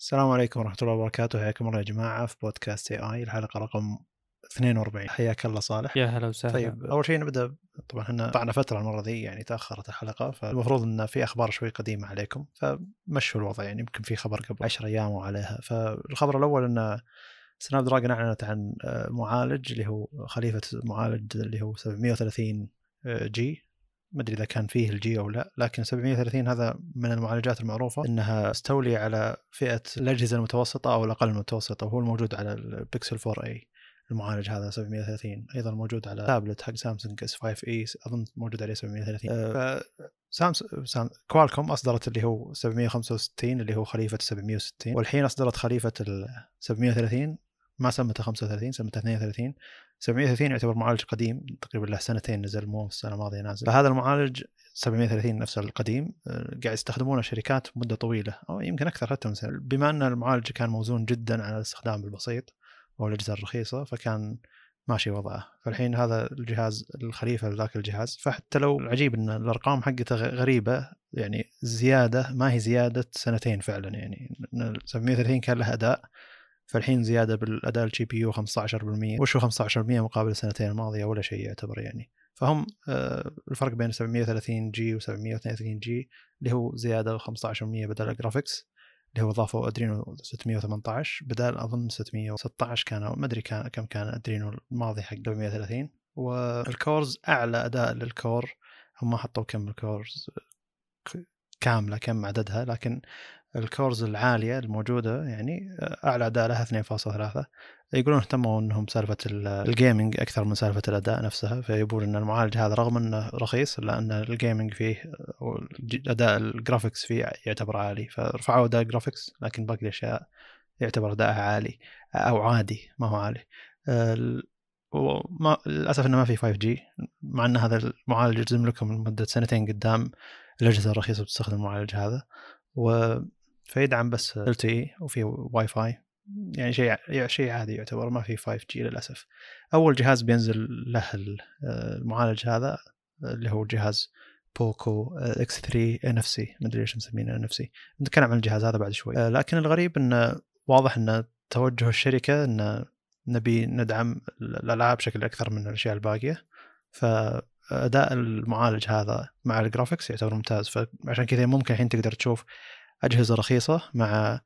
السلام عليكم ورحمة الله وبركاته. حياكم الله يا جماعة في بودكاست اي اي الحلقة رقم 42 حياك الله صالح. يا هلا وسهلا. طيب أول شيء نبدأ. طبعا إحنا قطعنا فترة المرة ذي يعني تأخرت الحلقة فالمفروض إن في أخبار شوي قديمة عليكم فمشوا الوضع. يعني يمكن في خبر قبل 10 أيام وعليها. فالخبر الأول إن سناب دراجون أعلنت عن آه، معالج اللي هو خليفة معالج اللي هو 730 G ما أدري إذا كان فيه ال G أو لا لكن 730 هذا من المعالجات المعروفة إنها تستولي على فئة الأجهزة المتوسطة أو الأقل المتوسطة وهو الموجود على البيكسل 4 a المعالج هذا 730 أيضا موجود على تابلت حق سامسونج S 5 e أظن موجود عليه 730 أه سامسونج سام كوالكوم أصدرت اللي هو 765 اللي هو خليفة 760 والحين أصدرت خليفة ال 730 ما سمته 35 سمته 32 730 يعتبر معالج قديم تقريبا له سنتين نزل مو السنة الماضية نازل فهذا المعالج 730 نفس القديم آه، قاعد يستخدمونه الشركات مدة طويلة أو يمكن أكثر حتى من سنة. بما أن المعالج كان موزون جدا على الاستخدام البسيط أو الأجهزة الرخيصة فكان ماشي وضعه. فالحين هذا الجهاز الخليفة لذاك الجهاز. فحتى لو العجيب أن الأرقام حقته غريبة يعني زيادة ما هي زيادة سنتين فعلا يعني. 730 كان له أداء. فالحين زيادة بالأداء ال GPU 15% وش هو 15% مقابل السنتين الماضية؟ ولا شيء يعتبر يعني. فهم آه، الفرق بين 730 G و 732 G اللي هو زيادة 15% بدل ال graphics اللي هو اضافوا ادرينو 618 بدل أظن 616 كان ما أدري كان كم كان ادرينو الماضي حق 730 وال cores أعلى أداء لل core هم ما حطوا كم ال cores كاملة كم عددها. لكن ال cores العالية الموجودة يعني أعلى أداء لها 2.3 يقولون اهتموا إنهم سالفة ال gaming أكثر من سالفة الأداء نفسها فيبون إن المعالج هذا رغم إنه رخيص الا ان ال gaming فيه أداء ال graphics فيه يعتبر عالي. فرفعوا أداء ال graphics لكن باقي الأشياء يعتبر أداءها عالي أو عادي ما هو عالي. وما للأسف إنه ما في 5G مع إن هذا المعالج بيجلس لكم لمدة سنتين قدام الأجهزة الرخيصة بتستخدم المعالج هذا. و فيدعم بس LTE وفي واي فاي يعني شيء شيء عادي يعتبر ما في 5G للأسف. أول جهاز بينزل له المعالج هذا اللي هو جهاز Poco X3 NFC ما أدري ليش مسمينه NFC نتكلم عن الجهاز هذا بعد شوي. لكن الغريب انه واضح إن توجه الشركة إن نبي ندعم الألعاب بشكل أكثر من الأشياء الباقية. فأداء المعالج هذا مع ال graphics يعتبر ممتاز. فعشان كذا ممكن الحين تقدر تشوف أجهزة رخيصة مع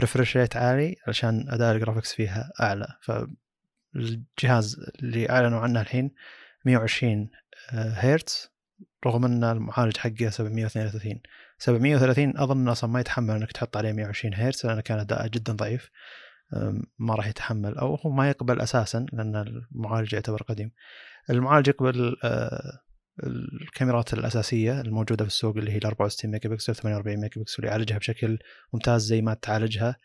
refresh rate عالي علشان أداء ال graphics فيها أعلى. فالجهاز اللي أعلنوا عنه الحين 120 هرتز رغم إن المعالج حقه 732 730 أظن أصلا ما يتحمل إنك تحط عليه 120 هرتز لأنه كان أداءه جدا ضعيف. ما راح يتحمل أو هو ما يقبل أساسا لأن المعالج يعتبر قديم. المعالج يقبل آه، الكاميرات الأساسية الموجودة في السوق اللي هي ال 64 ميجا بكسل 48 ميجا بكسل يعالجها بشكل ممتاز زي ما تعالجها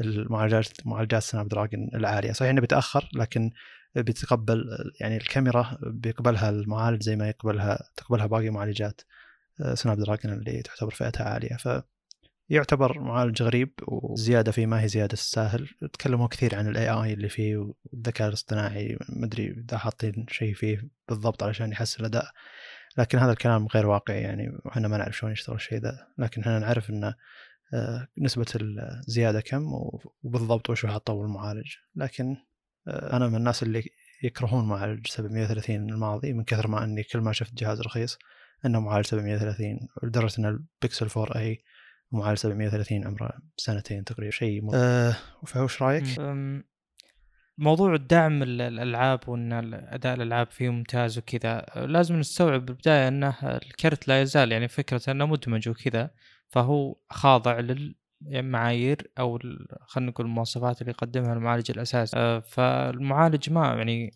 المعالجات معالجات Snapdragon العالية. صحيح إنه بيتأخر لكن بيتقبل يعني الكاميرا بيقبلها المعالج زي ما يقبلها تقبلها باقي معالجات Snapdragon اللي تعتبر فئتها عالية. ف يعتبر معالج غريب وزيادة فيه ما هي زيادة الساهل. تكلموا كثير عن ال AI اللي فيه والذكاء الاصطناعي ما أدري إذا حاطين شيء فيه بالضبط علشان يحسن الأداء. لكن هذا الكلام غير واقعي يعني إحنا ما نعرف شلون يشتغل الشيء ذا. لكن إحنا نعرف ان آه، نسبة الزيادة كم وبالضبط وش حطوا المعالج. لكن آه، أنا من الناس اللي يكرهون معالج 730 الماضي من كثر ما أني كل ما شفت جهاز رخيص أنه معالج 730 لدرجة أن البيكسل 4 أي معالج 730 عمره سنتين تقريبا شيء م... أه فوش رأيك؟ موضوع الدعم الألعاب وإن أداء الألعاب فيه ممتاز وكذا لازم نستوعب بالبداية إنه الكرت لا يزال يعني فكره إنه مدمج وكذا فهو خاضع للمعايير أو خلينا نقول المواصفات اللي يقدمها المعالج الأساسي. أه فالمعالج ما يعني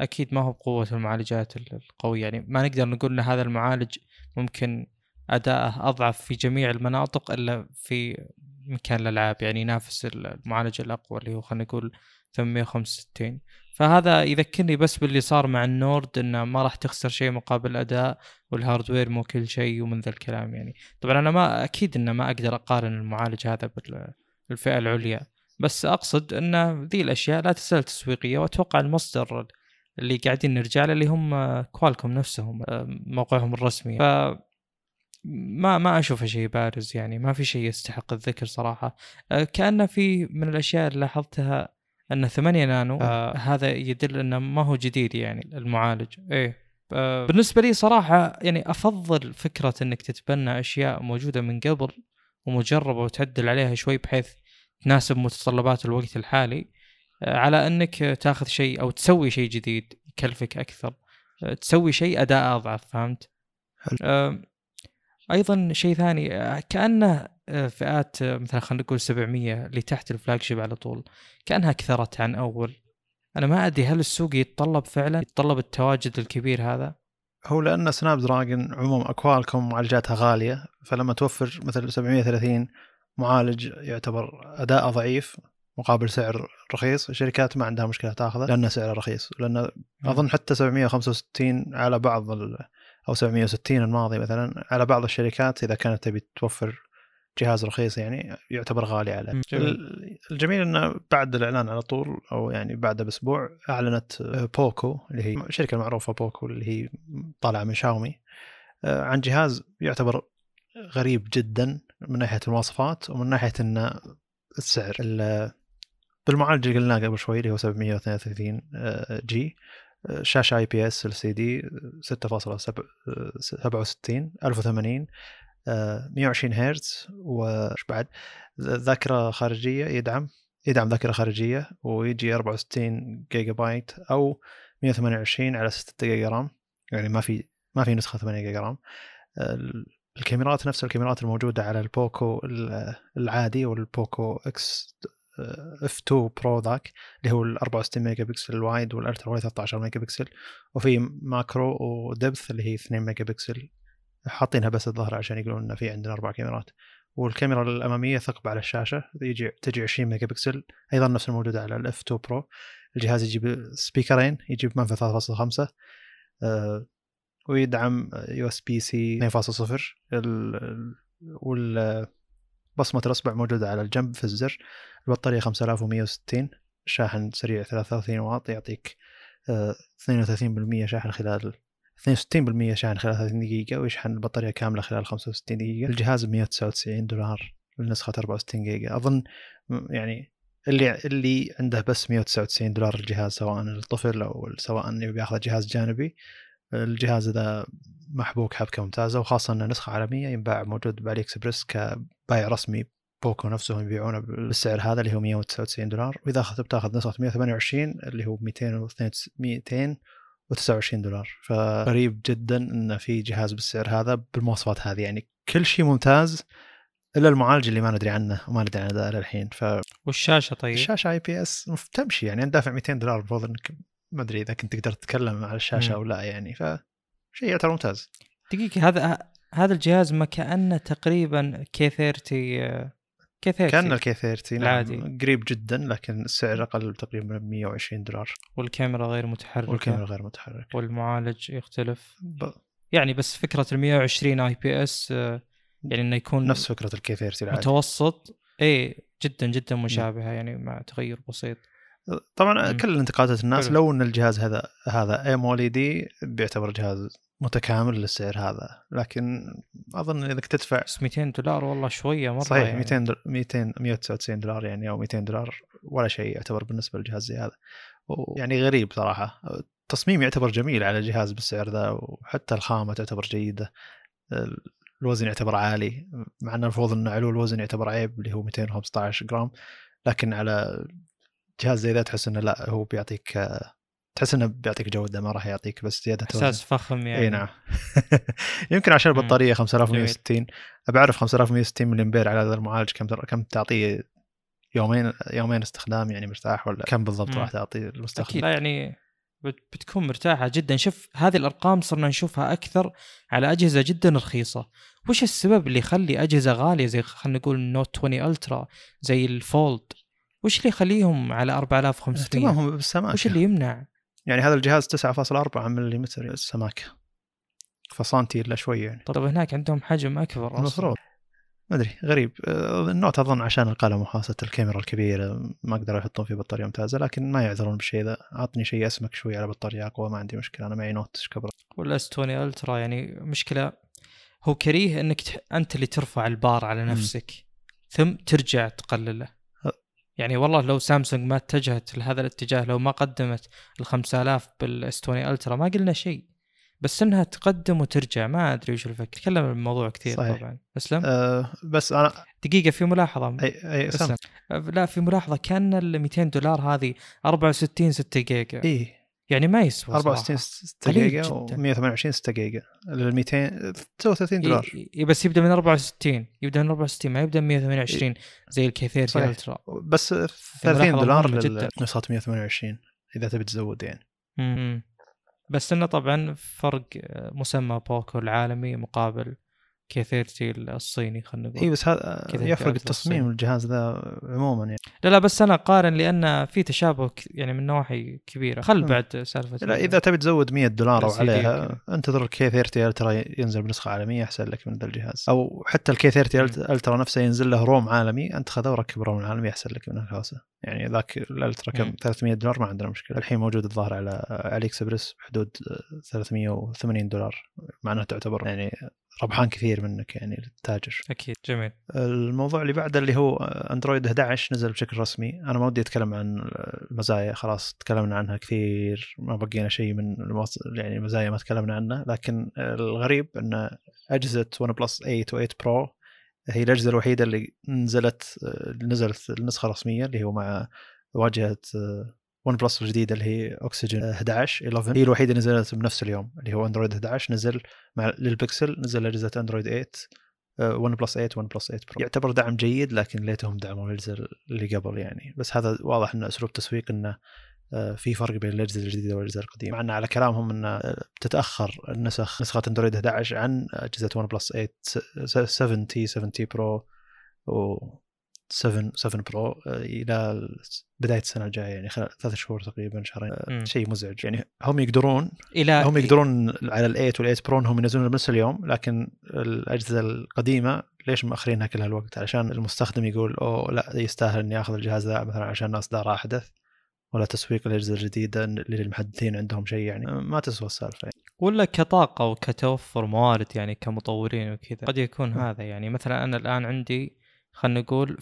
أكيد ما هو بقوة المعالجات القوية يعني ما نقدر نقول إن هذا المعالج ممكن أداءه أضعف في جميع المناطق إلا في مكان الألعاب يعني ينافس المعالج الأقوى اللي هو خلينا نقول 865 فهذا يذكرني بس باللي صار مع النورد إنه ما راح تخسر شيء مقابل الاداء وال hardware مو كل شيء ومن ذا الكلام يعني. طبعا أنا ما أكيد إنه ما أقدر أقارن المعالج هذا بالفئة العليا. بس أقصد إن ذي الأشياء لا تزال تسويقية وأتوقع المصدر اللي قاعدين نرجع له اللي هم Qualcomm نفسهم موقعهم الرسمي. ف ما ما أشوفه شيء بارز يعني ما في شيء يستحق الذكر صراحة. آه، كأنه في من الأشياء اللي لاحظتها أن 8 نانو آه. هذا يدل أنه ما هو جديد يعني المعالج. إيه. آه. بالنسبة لي صراحة يعني أفضل فكرة أنك تتبنى أشياء موجودة من قبل ومجربة وتعدل عليها شوي بحيث تناسب متطلبات الوقت الحالي آه على أنك تاخذ شيء أو تسوي شيء جديد يكلفك أكثر آه تسوي شيء أداء أضعف فهمت؟ آه أيضا شيء ثاني كأنه فئات آه، مثلا خلينا نقول 700 اللي تحت الفلاج شيب على طول. كأنها كثرت عن أول. أنا ما أدري هل السوق يتطلب فعلا؟ يتطلب التواجد الكبير هذا؟ هو لأن سناب دراجون عموما أكوالكم معالجاتها غالية فلما توفر مثل 730 معالج يعتبر اداءه ضعيف مقابل سعر رخيص الشركات ما عندها مشكلة تأخذه لأنه سعره رخيص. لأن أظن حتى 765 على بعض أو 760 الماضي مثلا على بعض الشركات إذا كانت تبي توفر جهاز رخيص يعني يعتبر غالي عليه جميل. الجميل إنه بعد الإعلان على طول أو يعني بعد بأسبوع أعلنت Poco اللي هي الشركة المعروفة Poco اللي هي طالعة من شاومي آه، عن جهاز يعتبر غريب جدا من ناحية المواصفات ومن ناحية انه السعر بالمعالج اللي قلناه قبل شوي اللي هو 732 آه، جي شاشة اي بي اس ال سي دي 6.67 1080 120 هرتز وش بعد؟ ذاكرة خارجية يدعم يدعم ذاكرة خارجية ويجي 64 جيجا بايت أو 128 على 6 جيجا RAM يعني ما في ما في نسخة 8 جيجا RAM. الكاميرات نفس الكاميرات الموجودة على ال Poco العادي وال Poco X F2 Pro ذاك اللي هو ال 64 ميجا بكسل ال wide وال ultra wide 13 ميجا بكسل وفي macro و depth اللي هي 2 ميجا بكسل حاطينها بس الظهر عشان يقولون إنه في عندنا أربع كاميرات. والكاميرا الأمامية ثقب على الشاشة يجي تجي 20 ميجا بكسل أيضا نفس الموجودة على ال F2 Pro الجهاز يجيب سبيكرين يجيب منفذ 3.5 أه ويدعم USB-C 2.0 وال بصمة الأصبع موجودة على الجنب في الزر. البطارية 5160 شاحن سريع 33 واط يعطيك 32% آه، شاحن خلال 62% شاحن خلال 30 دقيقة ويشحن البطارية كاملة خلال 65 دقيقة. الجهاز ب 199 دولار لنسخة 64 جيجا. أظن يعني اللي اللي عنده بس 199 دولار الجهاز سواء الطفل أو سواء يبي ياخذ جهاز جانبي الجهاز ذا محبوك حبكة ممتازة وخاصة إنه نسخة عالمية ينباع موجود ب AliExpress كبايع رسمي Poco نفسهم يبيعونه بالسعر هذا اللي هو 199 دولار. وإذا اخذت بتاخذ نسخة 128 اللي هو 229 دولار. فغريب جدا إن في جهاز بالسعر هذا بالمواصفات هذه. يعني كل شيء ممتاز إلا المعالج اللي ما ندري عنه وما ندري عنه للحين. ف والشاشة طيب؟ الشاشة IPS تمشي. يعني انت دافع 200 دولار المفروض إنك ما أدري إذا كنت تقدر تتكلم على الشاشة مم. أو لا يعني. ف شيء يعتبر ممتاز. دقيقة هذا هذا الجهاز ما كانه تقريبا K30 K30 كان ال K30 نعم، العادي قريب جدا لكن السعر أقل تقريبا من 120 دولار. والكاميرا غير متحركة. والكاميرا غير متحركة. والمعالج يختلف. ب... يعني بس فكرة ال 120 IPS يعني إنه يكون نفس فكرة ال K30 العادي متوسط. اي جدا جدا مشابهة يعني مع تغير بسيط. طبعا مم. كل انتقادات الناس حلو. لو إن الجهاز هذا هذا AMOLED بيعتبر جهاز متكامل للسعر هذا لكن أظن انك تدفع بس 200 دولار والله شوية مرة صحيح يعني. 200 200 199 دولار يعني أو 200 دولار ولا شيء يعتبر بالنسبة للجهاز زي هذا. يعني غريب صراحة. التصميم يعتبر جميل على جهاز بالسعر ذا وحتى الخامة تعتبر جيدة. الوزن يعتبر عالي مع إنه المفروض إنه علو الوزن يعتبر عيب اللي هو 215 جرام. لكن على جهاز زي ذا تحس إنه لا هو بيعطيك تحس إنه بيعطيك جوده ما راح يعطيك بس زيادة إحساس فخم يعني. إي نعم. يمكن عشان البطارية 5160 ابى أعرف 5160 ملي امبير على هذا المعالج كم كم تعطيه يومين يومين استخدام يعني مرتاح ولا كم بالضبط راح تعطي المستخدم؟ أكيد. لا يعني بتكون مرتاحة جدا. شوف هذه الأرقام صرنا نشوفها أكثر على أجهزة جدا رخيصة. وش السبب اللي يخلي أجهزة غالية زي خلينا نقول النوت 20 ألترا زي الفولد وش اللي يخليهم على 4500 اهتمامهم بالسماكة. وش اللي يمنع؟ يعني هذا الجهاز 9.4 ملم السماكه 0.9 سانتي إلا شوية يعني. طب هناك عندهم حجم أكبر المفروض. ما أدري غريب. آه، النوت اظن عشان القلم وخاصة الكاميرا الكبيرة ما قدروا يحطون فيه بطارية ممتازة لكن ما يعذرون بالشيء ذا عطني شيء أسمك شوي على بطارية أقوى ما عندي مشكلة. أنا معي نوت كبر وال S20 ألترا يعني مشكلة. هو كريه إنك. أنت اللي ترفع البار على. نفسك ثم ترجع تقلله. يعني والله لو سامسونج ما اتجهت لهذا الاتجاه لو ما قدمت ال 5000 بال S20 Ultra ما قلنا شيء. بس إنها تقدم وترجع ما أدري وش الفكرة. تكلم عن الموضوع كثير صحيح. طبعا. أسلم؟ آه بس أنا دقيقة في ملاحظة. أي أي أسلم. لا في ملاحظة. كان ال 200 دولار هذه 64 6 جيجا. إي يعني ما يسوى 64 صراحة. 6 قليل جيجا جداً. و128 6 جيجا ال 200 39 دولار إي بس يبدأ من 64 يبدأ من 64 ما يبدأ من 128 زي ال K30 صحيح. Ultra بس 30 ملاحظة دولار. للنسخة 128 إذا تبي تزود يعني مم. بس إنه طبعا فرق مسمى Poco العالمي مقابل K30 الصيني خلينا نقول إي بس هذا يفرق التصميم. الجهاز ذا عموما يعني لا لا بس أنا قارن لأن في تشابه يعني من نواحي كبيرة خل. بعد سالفة لا إذا تبي تزود 100 دولار أو عليها. انتظر ال K30 Ultra ينزل بنسخة عالمية أحسن لك من ذا الجهاز أو حتى ال K30 مم. Ultra نفسه ينزل له روم عالمي أنت خذه وركب روم عالمي أحسن لك من الهوسة يعني ذاك ال Ultra كم مم. 300 دولار ما عندنا مشكلة الحين موجود الظاهر على علي اكسبرس بحدود 380 دولار مع انها تعتبر يعني ربحان كثير منك يعني للتاجر. أكيد جميل. الموضوع اللي بعده اللي هو أندرويد 11 نزل بشكل رسمي. أنا ما ودي أتكلم عن المزايا خلاص تكلمنا عنها كثير ما بقينا شيء من الموص... يعني المزايا ما تكلمنا عنها. لكن الغريب إن أجهزة ون بلس 8 و8 Pro هي الأجهزة الوحيدة اللي نزلت نزلت النسخة الرسمية اللي هو مع واجهة ون بلس الجديدة اللي هي اوكسجين 11 11 هي الوحيدة اللي نزلت بنفس اليوم اللي هو اندرويد 11 نزل مع للبكسل نزل أجهزة اندرويد 8 ون بلس 8 ون بلس 8 Pro يعتبر دعم جيد لكن ليتهم دعموا الأجهزة اللي قبل يعني. بس هذا واضح إنه أسلوب تسويق إنه آه، في فرق بين الأجهزة الجديدة والأجهزة القديمة. مع إن على كلامهم إنه بتتاخر النسخ نسخة اندرويد 11 عن أجهزة ون بلس 8 7T 7T Pro و 7 7 Pro آه، إلى بداية السنة الجاية يعني خلال ثلاث شهور تقريبا شهرين. شيء مزعج يعني هم يقدرون إلى هم يقدرون على ال8 وال8 برو انهم ينزلونها بنفس اليوم لكن الأجهزة القديمة ليش مأخرينها كل هالوقت علشان المستخدم يقول أوه لا يستاهل إني آخذ الجهاز ذا مثلا عشان اصدار أحدث ولا تسويق الأجهزة الجديدة اللي المحدثين عندهم شيء يعني ما تسوى السالفة يعني. ولا كطاقة وكتوفر موارد يعني كمطورين وكذا قد يكون. هذا يعني مثلا أنا الآن عندي خلينا نقول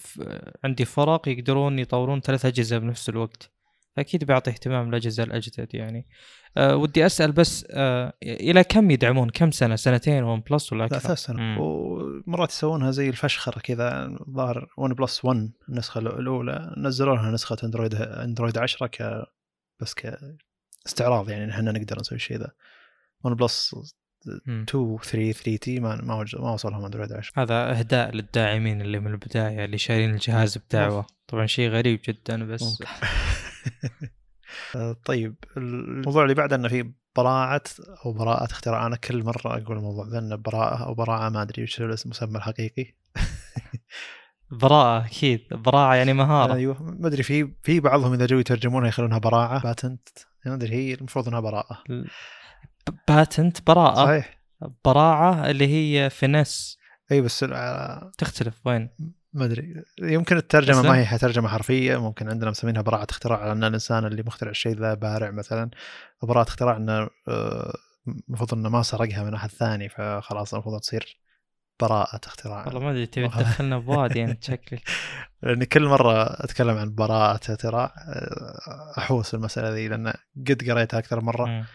عندي فرق يقدرون يطورون ثلاث أجهزة بنفس الوقت. فأكيد بيعطي اهتمام للاجهزه الأجدد يعني. أه ودي أسأل بس أه إلى كم يدعمون؟ كم سنة؟ سنتين ون بلس ولا لا أكثر؟ ثلاث سنوات. ومرات يسوونها زي الفشخرة كذا ظاهر ون بلس 1 النسخة الأولى نزلوا لها نسخة أندرويد أندرويد 10 ك بس ك استعراض يعني إحنا نقدر نسوي الشيء ذا. ون بلس. 2 3 3T ما ما ما وصلهم اندرويد 10 هذا أهداء للداعمين اللي من البداية اللي شايلين الجهاز بدعوه طبعا شيء غريب جدا بس. آه، طيب الموضوع اللي بعده إنه في براعه أو براءة اختراع. أنا كل مرة أقول الموضوع ذا إنه براءة أو براعه ما أدري وش المسمى الحقيقي. براءة أكيد. براعه يعني مهارة. أيوه. ما أدري في في بعضهم إذا جو يترجمونها يخلونها براعه patent ما أدري هي المفروض إنها براءة. patent براءة. صحيح. براعة اللي هي finesse إي بس آه، تختلف وين؟ ما أدري. يمكن الترجمة؟ ما هي ترجمة حرفية ممكن عندنا مسمينها براعة اختراع على ان الإنسان اللي مخترع الشيء ذا بارع مثلا. براعة اختراع إنه آه، المفروض إنه ما سرقها من أحد ثاني فخلاص المفروض تصير براءة اختراع. والله ما أدري تبي. تدخلنا بوادي انت شكلك لاني كل مرة أتكلم عن براءة اختراع آه، أحوس المسألة ذي لأن قد قريتها أكثر مرة.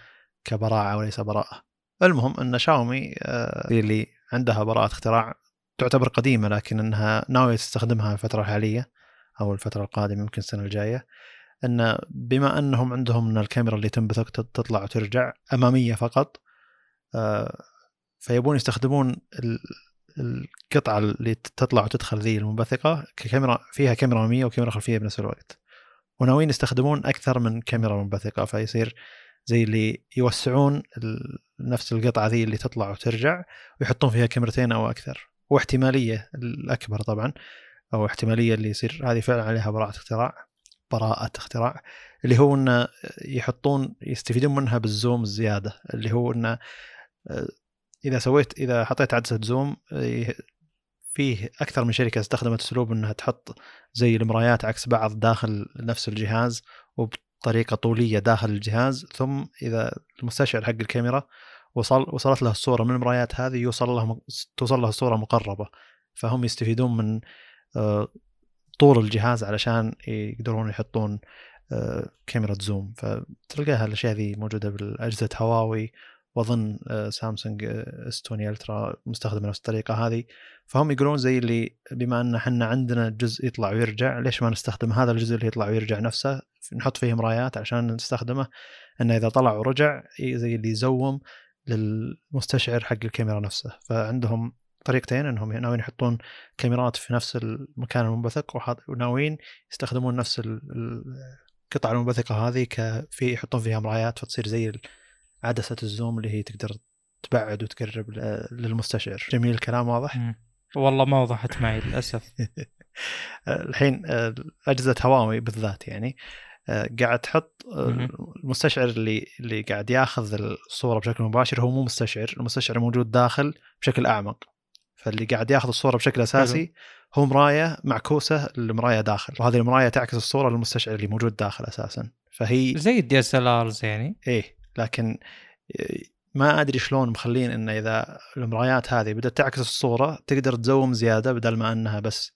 مم. كبراعة وليس براءة. المهم أن شاومي آه، هي اللي عندها براءة اختراع تعتبر قديمة لكن أنها ناوية تستخدمها الفترة الحالية أو الفترة القادمة يمكن السنة الجاية. أن بما أنهم عندهم ان الكاميرا اللي تنبثق تطلع وترجع أمامية فقط آه، فيبون يستخدمون ال- القطعة اللي تطلع وتدخل ذي المنبثقة ككاميرا فيها كاميرا أمامية وكاميرا خلفية بنفس الوقت. وناويين يستخدمون أكثر من كاميرا منبثقة فيصير زي اللي يوسعون نفس القطعة ذي اللي تطلع وترجع ويحطون فيها كاميرتين أو أكثر. واحتمالية الأكبر طبعا أو احتمالية اللي يصير هذه فعلا عليها براءة اختراع براءة اختراع اللي هو إنه يحطون يستفيدون منها بالزوم الزيادة. اللي هو إنه آه، إذا سويت إذا حطيت عدسة زوم آه، فيه أكثر من شركة استخدمت أسلوب إنها تحط زي المرايات عكس بعض داخل نفس الجهاز وبطريقة طولية داخل الجهاز ثم إذا المستشعر حق الكاميرا وصل وصلت له الصورة من المرايات هذه يوصل له توصل له الصورة مقربة. فهم يستفيدون من آه، طول الجهاز علشان يقدرون يحطون آه، كاميرا zoom. فتلقاها الأشياء ذي موجودة بالأجهزة هواوي وأظن سامسونج S20 Ultra مستخدمه نفس الطريقة هذه. فهم يقولون زي اللي بما أن إحنا عندنا جزء يطلع ويرجع ليش ما نستخدم هذا الجزء اللي يطلع ويرجع نفسه؟ نحط فيه مرايات عشان نستخدمه إنه إذا طلع ورجع زي اللي يزوم للمستشعر حق الكاميرا نفسه. فعندهم طريقتين إنهم ناويين يحطون كاميرات في نفس المكان المنبثق وناويين يستخدمون نفس القطعة المنبثقة هذه كفي يحطون فيها مرايات فتصير زي عدسة الزوم اللي هي تقدر تبعد وتقرب للمستشعر. جميل الكلام واضح؟ والله ما وضحت معي للأسف. الحين أجهزة هواوي بالذات يعني قاعد تحط المستشعر اللي اللي قاعد ياخذ الصورة بشكل مباشر هو مو مستشعر المستشعر موجود داخل بشكل أعمق. فاللي قاعد ياخذ الصورة بشكل أساسي هو مراية معكوسة المرايه داخل وهذه المراية تعكس الصورة للمستشعر اللي موجود داخل أساسا. فهي زي ال DSLRs يعني إيه. لكن ما أدري شلون مخلين انه إذا المرايات هذه بدأت تعكس الصورة تقدر تزوم زيادة بدل ما إنها بس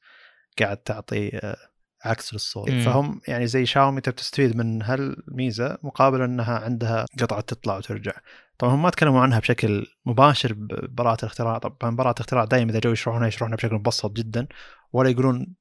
قاعد تعطي آه، عكس للصورة. مم. فهم يعني زي شاومي تستفيد من هالميزة مقابل إنها عندها قطعة تطلع وترجع. طبعا هم ما تكلموا عنها بشكل مباشر ببراءة الاختراع. طبعا براءة الاختراع دائما إذا جو يشرحونها يشرحونها بشكل مبسط جدا ولا يقولون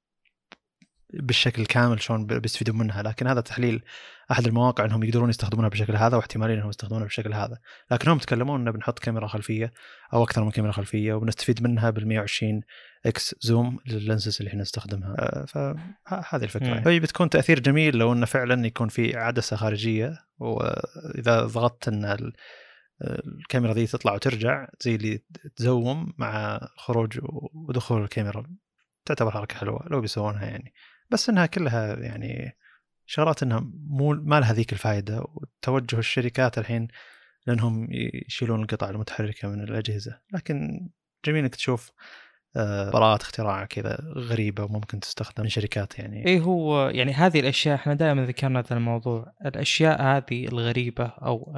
بالشكل الكامل شلون بيستفيدون منها لكن هذا تحليل أحد المواقع إنهم يقدرون يستخدمونها بالشكل هذا واحتمالين إنهم يستخدمونها بالشكل هذا. لكن هم تكلمون إنه بنحط كاميرا خلفية أو أكثر من كاميرا خلفية وبنستفيد منها بال 120 X zoom لل lenses اللي إحنا نستخدمها. آه، فهذه الفكرة. فهي بتكون تأثير جميل لو إنه فعلا يكون في عدسة خارجية واذا ضغطت إن الكاميرا ذي تطلع وترجع زي اللي تزوم مع خروج ودخول الكاميرا تعتبر حركة حلوة لو بيسوونها يعني. بس إنها كلها يعني شغلات إنها مو ما لها ذيك الفائده وتوجه الشركات الحين لأنهم يشيلون القطع المتحركة من الأجهزة. لكن جميل إنك تشوف آه، براءات اختراع كذا غريبة وممكن تستخدم من شركات يعني. اي هو يعني هذه الأشياء إحنا دائما ذكرنا هذا الموضوع. الأشياء هذه الغريبة أو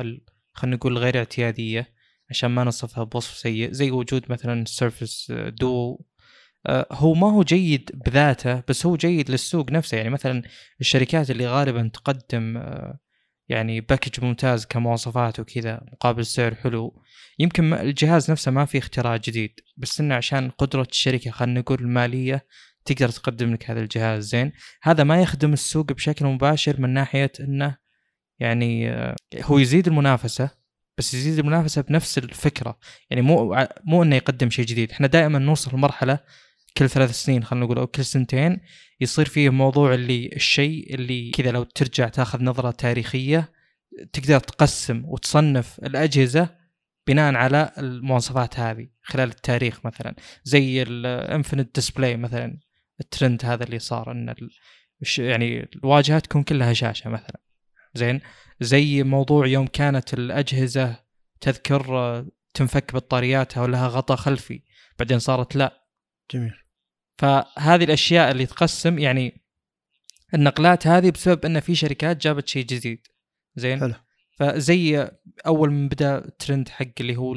خلينا نقول غير اعتيادية عشان ما نصفها بوصف سيء. زي وجود مثلا Surface Duo آه، هو ما هو جيد بذاته بس هو جيد للسوق نفسه. يعني مثلا الشركات اللي غالبا تقدم آه، يعني باكج ممتاز كمواصفات وكذا مقابل سعر حلو. يمكن الجهاز نفسه ما فيه اختراع جديد بس إنه عشان قدرة الشركة خلينا نقول المالية تقدر تقدم لك هذا الجهاز. زين. هذا ما يخدم السوق بشكل مباشر من ناحية إنه يعني آه، هو يزيد المنافسة بس يزيد المنافسة بنفس الفكرة. يعني مو مو إنه يقدم شيء جديد. إحنا دائما نوصل لمرحلة كل ثلاث سنين خلينا نقول أو كل سنتين يصير فيه موضوع اللي الشيء اللي كذا لو ترجع تاخذ نظرة تاريخية تقدر تقسم وتصنف الأجهزة بناء على المواصفات هذه خلال التاريخ مثلا. زي ال infinite display مثلا الترند هذا اللي صار إن يعني الواجهه تكون كلها شاشة مثلا. زين؟ زي موضوع يوم كانت الأجهزة تذكر تنفك بطارياتها ولها غطاء خلفي بعدين صارت لا. جميل. فهذه الأشياء اللي تقسم يعني النقلات هذه بسبب إن في شركات جابت شيء جديد. زين؟ حلو. فزي أول من بدأ الترند حق اللي هو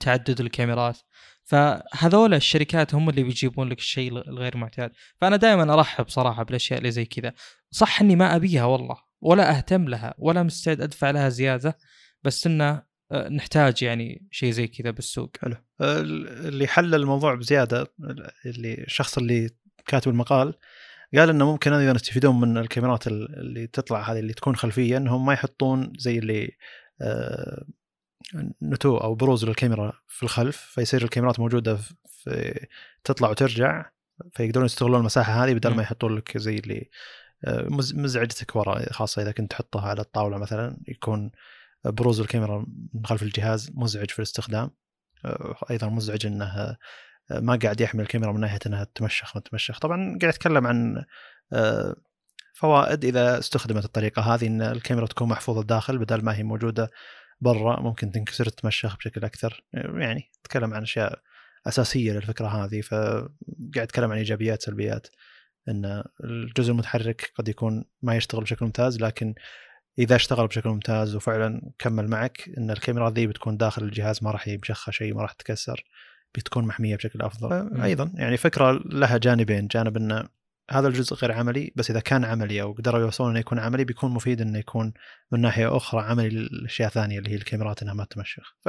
تعدد الكاميرات. فهذول الشركات هم اللي بيجيبون لك الشيء الغير معتاد. فأنا دائما أرحب صراحة بالأشياء اللي زي كذا. صح إني ما أبيها والله ولا أهتم لها ولا مستعد أدفع لها زيادة بس إنه نحتاج يعني شيء زي كذا بالسوق. حلو. اللي حل الموضوع بزيادة اللي الشخص اللي كاتب المقال قال إنه ممكن أيضا يستفيدون من الكاميرات اللي تطلع هذه اللي تكون خلفية إنهم ما يحطون زي اللي آه، نتو أو بروز للكاميرا في الخلف فيصير الكاميرات موجودة في تطلع وترجع فيقدرون يستغلون المساحة هذه بدل ما يحطون لك زي اللي آه، مزعجتك ورا خاصة إذا كنت تحطها على الطاولة مثلا يكون بروز الكاميرا من خلف الجهاز مزعج في الاستخدام. آه، أيضا مزعج إنه آه، ما قاعد يحمل الكاميرا من ناحية إنها تمشخ ما تمشخ. طبعا قاعد اتكلم عن آه، فوائد إذا استخدمت الطريقة هذه إن الكاميرا تكون محفوظة داخل بدل ما هي موجودة برا ممكن تنكسر تمشخ بشكل أكثر. يعني اتكلم عن أشياء أساسية للفكرة هذه فقاعد اتكلم عن إيجابيات سلبيات إن الجزء المتحرك قد يكون ما يشتغل بشكل ممتاز لكن إذا اشتغل بشكل ممتاز وفعلا كمل معك إن الكاميرا ذي بتكون داخل الجهاز ما راح يمشخها شيء ما راح تتكسر بتكون محمية بشكل أفضل. أيضا يعني فكرة لها جانبين جانب انه هذا الجزء غير عملي بس إذا كان عملي أو قدروا يوصلون إنه يكون عملي بيكون مفيد إنه يكون من ناحية أخرى عملي للأشياء ثانية اللي هي الكاميرات إنها ما تمشخ. ف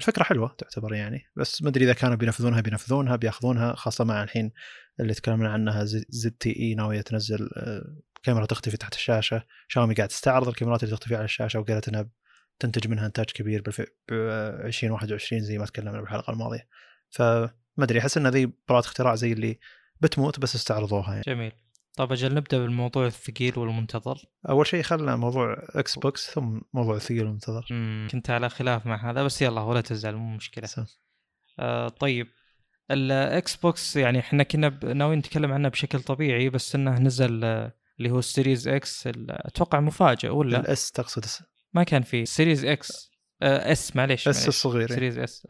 الفكرة حلوة تعتبر يعني بس ما أدري إذا كانوا بينفذونها بينفذونها بيأخذونها خاصة مع الحين اللي تكلمنا عنها ZTE ناوية تنزل آه، كاميرا تختفي تحت الشاشة شاومي قاعد تستعرض الكاميرات اللي تختفي على الشاشة وقالت إنها تنتج منها إنتاج كبير ب 2021 زي ما تكلمنا بالحلقة الماضية. فما أدري أحس إن ذي براءة اختراع زي اللي بتموت بس استعرضوها يعني. جميل. طيب أجل نبدأ بالموضوع الثقيل والمنتظر. أول شيء خلنا موضوع Xbox ثم موضوع الثقيل والمنتظر. كنت على خلاف مع هذا بس يلا ولا تزعل مو مشكلة. آه طيب ال Xbox يعني إحنا كنا ناويين نتكلم عنه بشكل طبيعي بس إنه نزل اللي هو ال Series X أتوقع مفاجئ ولا؟ ال S تقصد ما كان في. Series X آه S معليش S الصغير Series S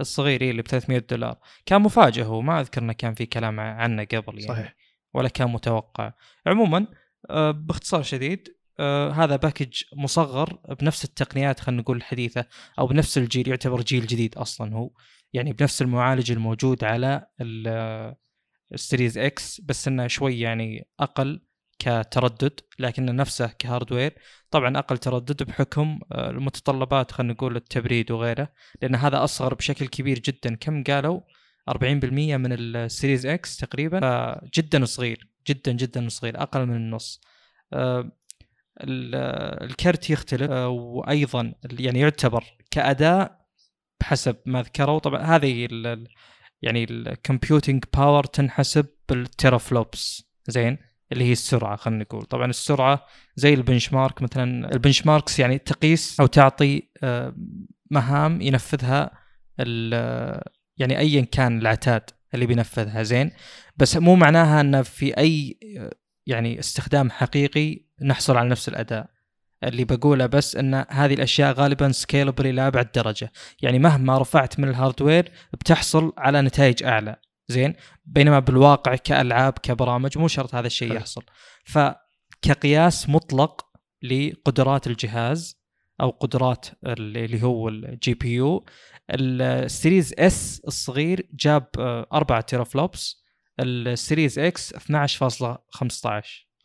الصغير اللي ب 300 دولار. كان مفاجئ هو ما أذكر إنه كان في كلام عنه قبل يعني صحيح. ولا كان متوقع. عموما آه، باختصار شديد آه، هذا package مصغر بنفس التقنيات خلينا نقول الحديثه أو بنفس الجيل يعتبر جيل جديد أصلا هو. يعني بنفس المعالج الموجود على ال Series X بس إنه شوي يعني أقل كتردد لكنه نفسه ك hardware. طبعا أقل تردد بحكم آه، المتطلبات خلينا نقول التبريد وغيره لأن هذا أصغر بشكل كبير جدا. كم قالوا؟ 40% من ال Series X تقريبا. فجدا صغير جدا جدا صغير أقل من النص. آه، الكرت يختلف آه، وأيضا يعني يعتبر كأداء بحسب ما ذكروا. طبعا هذه يعني ال computing power تنحسب بال teraflops زين؟ اللي هي السرعة خلينا نقول. طبعا السرعة زي ال benchmark مثلا ال benchmarks يعني تقيس أو تعطي آه، مهام ينفذها يعني ايا كان العتاد اللي بينفذها. زين؟ بس مو معناها إن في أي يعني استخدام حقيقي نحصل على نفس الأداء. اللي بقوله بس إن هذه الأشياء غالبا scalable إلى أبعد درجة. يعني مهما رفعت من ال hardware بتحصل على نتائج أعلى. زين؟ بينما بالواقع كألعاب كبرامج مو شرط هذا الشيء يحصل. فكقياس مطلق لقدرات الجهاز أو قدرات اللي هو ال GPU ال Series S الصغير جاب 4 teraflops ال Series X 12.15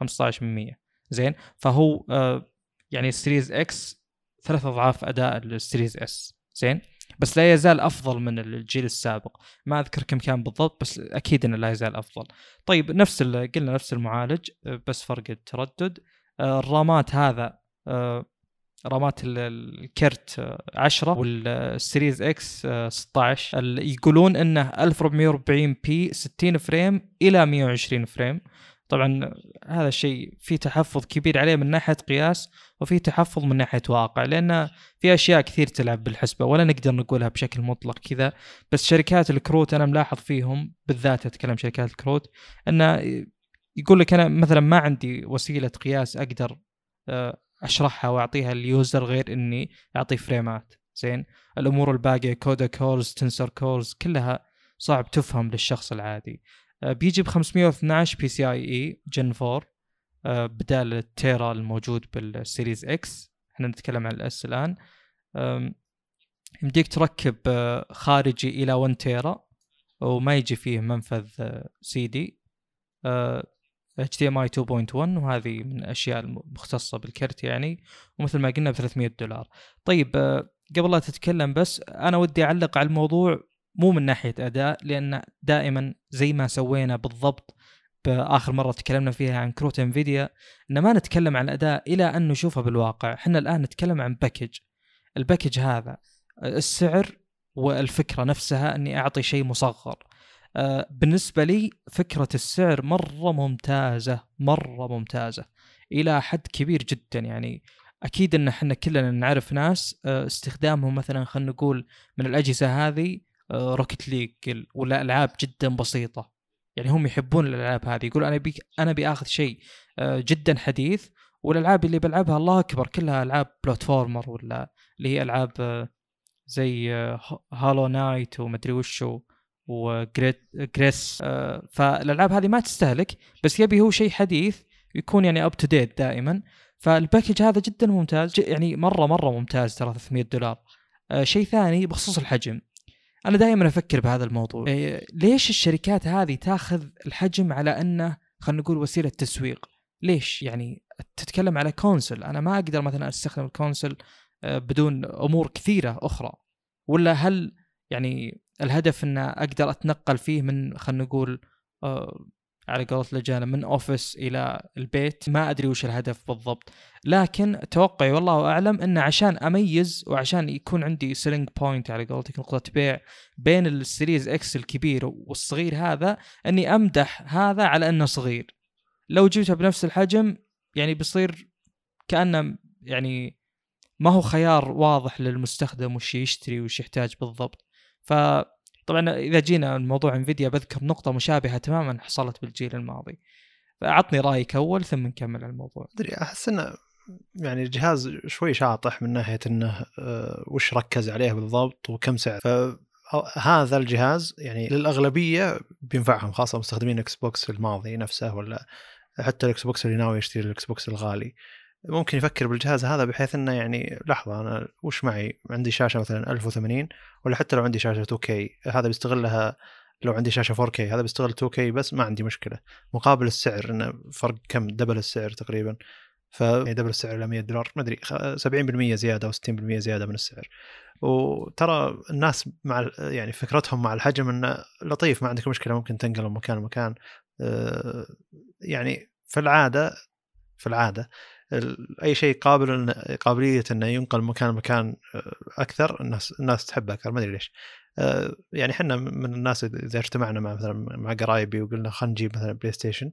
15% زين؟ فهو آه، يعني ال Series X ثلاث أضعاف أداء ال Series S زين؟ بس لا يزال أفضل من الجيل السابق. ما أذكر كم كان بالضبط بس أكيد إنه لا يزال أفضل. طيب نفس قلنا نفس المعالج آه، بس فرق التردد. آه، الرامات هذا رامات الكرت 10 وال Series X 16 يقولون إنه 1440 p 60 frame إلى 120 frame. طبعا هذا الشيء في تحفظ كبير عليه من ناحية قياس وفي تحفظ من ناحية واقع لأن في أشياء كثير تلعب بالحسبة ولا نقدر نقولها بشكل مطلق كذا. بس شركات الكروت أنا ملاحظ فيهم بالذات أتكلم شركات الكروت انه يقول لك أنا مثلا ما عندي وسيلة قياس أقدر آه، أشرحها وأعطيها ال user غير إني اعطيه فريمات. زين؟ الأمور الباقية CUDA cores tensor cores كلها صعب تفهم للشخص العادي. بيجي ب 512 PCIe gen 4 بدال ال tera الموجود بال Series X. إحنا نتكلم عن ال S الآن. يمديك تركب آه، خارجي إلى 1 tera وما يجي فيه منفذ سي دي HDMI 2.1 وهذه من الأشياء المختصه بالكرت يعني ومثل ما قلنا ب 300 دولار. طيب آه، قبل لا تتكلم بس أنا ودي أعلق على الموضوع مو من ناحية أداء لأن دائما زي ما سوينا بالضبط بآخر مرة تكلمنا فيها عن كروت إنفيديا إن ما نتكلم عن الأداء إلى أن نشوفه بالواقع، إحنا الآن نتكلم عن package. ال package هذا السعر والفكرة نفسها إني أعطي شيء مصغر. آه، بالنسبة لي فكرة السعر مرة ممتازة مرة ممتازة إلى حد كبير جدا يعني أكيد إن إحنا كلنا نعرف ناس آه، استخدامهم مثلا خلينا نقول من الأجهزة هذه Rocket League ولا العاب جدا بسيطة. يعني هم يحبون الألعاب هذه. يقول أنا بي أنا بآخذ شيء آه، جدا حديث والألعاب اللي بلعبها الله أكبر كلها ألعاب platformer ولا اللي هي ألعاب زي Hollow Knight ومدري وشو و Gris آه فالألعاب هذه ما تستهلك بس يبي هو شيء حديث يكون يعني up to date دائما. فال package هذا جدا ممتاز يعني مرة مرة ممتاز ترى 300 دولار. آه شيء ثاني بخصوص الحجم. أنا دائما أفكر بهذا الموضوع. إيه. ليش الشركات هذه تاخذ الحجم على أنه خلينا نقول وسيلة تسويق؟ ليش؟ يعني تتكلم على console. أنا ما أقدر مثلا أستخدم ال console آه، بدون أمور كثيرة أخرى. ولا هل يعني الهدف ان أقدر أتنقل فيه من خلينا نقول آه، على قولة لجانة من office إلى البيت. ما أدري وش الهدف بالضبط. لكن توقعي والله أعلم انه عشان أميز وعشان يكون عندي selling point على قولتك نقطة بيع بين ال Series X الكبير والصغير هذا إني أمدح هذا على إنه صغير. لو جبتها بنفس الحجم يعني بيصير كأنه يعني ما هو خيار واضح للمستخدم وش يشتري وش يحتاج بالضبط. فطبعا إذا جينا الموضوع انفيديا بذكر نقطة مشابهة تماما حصلت بالجيل الماضي. فأعطني رأيك أول ثم نكمل الموضوع. أدري أحس إنه يعني الجهاز شوي شاطح من ناحية إنه آه، وش ركز عليه بالضبط وكم سعر. فهذا الجهاز يعني للأغلبية بينفعهم خاصة مستخدمين إكس بوكس الماضي نفسه ولا حتى الاكس بوكس اللي ناوي يشتري الاكس بوكس الغالي. ممكن يفكر بالجهاز هذا بحيث إنه يعني لحظة أنا وش معي؟ عندي شاشة مثلا 1080 ولا حتى لو عندي شاشة 2K هذا بيستغلها لو عندي شاشة 4K هذا بيستغل 2K بس ما عندي مشكلة. مقابل السعر إنه فرق كم؟ double السعر تقريبا. ف يعني double السعر إلى 100 دولار ما أدري 70% زيادة أو 60% زيادة من السعر. وترى الناس مع يعني فكرتهم مع الحجم إنه لطيف ما عندك مشكلة ممكن تنقل من مكان لمكان. آه، يعني في العادة في العادة أي شيء قابل قابلية إنه ينقل من مكان لمكان آه، أكثر الناس الناس تحبه أكثر ما أدري ليش. آه، يعني إحنا من الناس إذا اجتمعنا مع مثلا مع قرايبي وقلنا خلينا نجيب مثلا بلاي ستيشن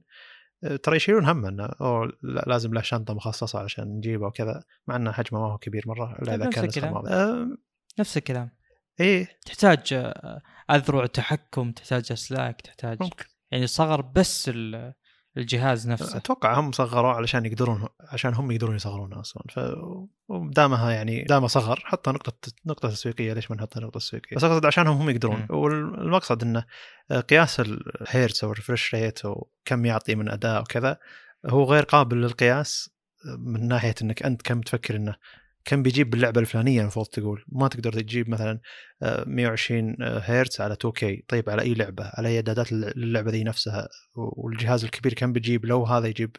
ترى يشيلون هم إنه أوه لازم له شنطة مخصصة عشان نجيبه وكذا مع إنه حجمه ما هو كبير مرة إلا إذا كان ماضيه نفس الكلام. إيه. تحتاج أذرع تحكم تحتاج أسلاك تحتاج ممكن. يعني صغر بس الجهاز نفسه. أتوقع هم صغروا علشان يقدرون عشان هم يقدرون يصغرونه أصلا. ف ودامها يعني دامه صغر حطها نقطة نقطة تسويقية. ليش ما نحطها نقطة تسويقية؟ بس أقصد عشانهم هم يقدرون. م. والمقصد إنه قياس الهيرتز أو ال refresh rate وكم يعطي من اداء وكذا هو غير قابل للقياس من ناحية إنك أنت كم تفكر إنه كم بيجيب باللعبة الفلانية المفروض تقول. ما تقدر تجيب مثلا 120 هرتز على 2K طيب على أي لعبة؟ على أي اعدادات اللعبه ذي نفسها؟ والجهاز الكبير كم بيجيب لو هذا يجيب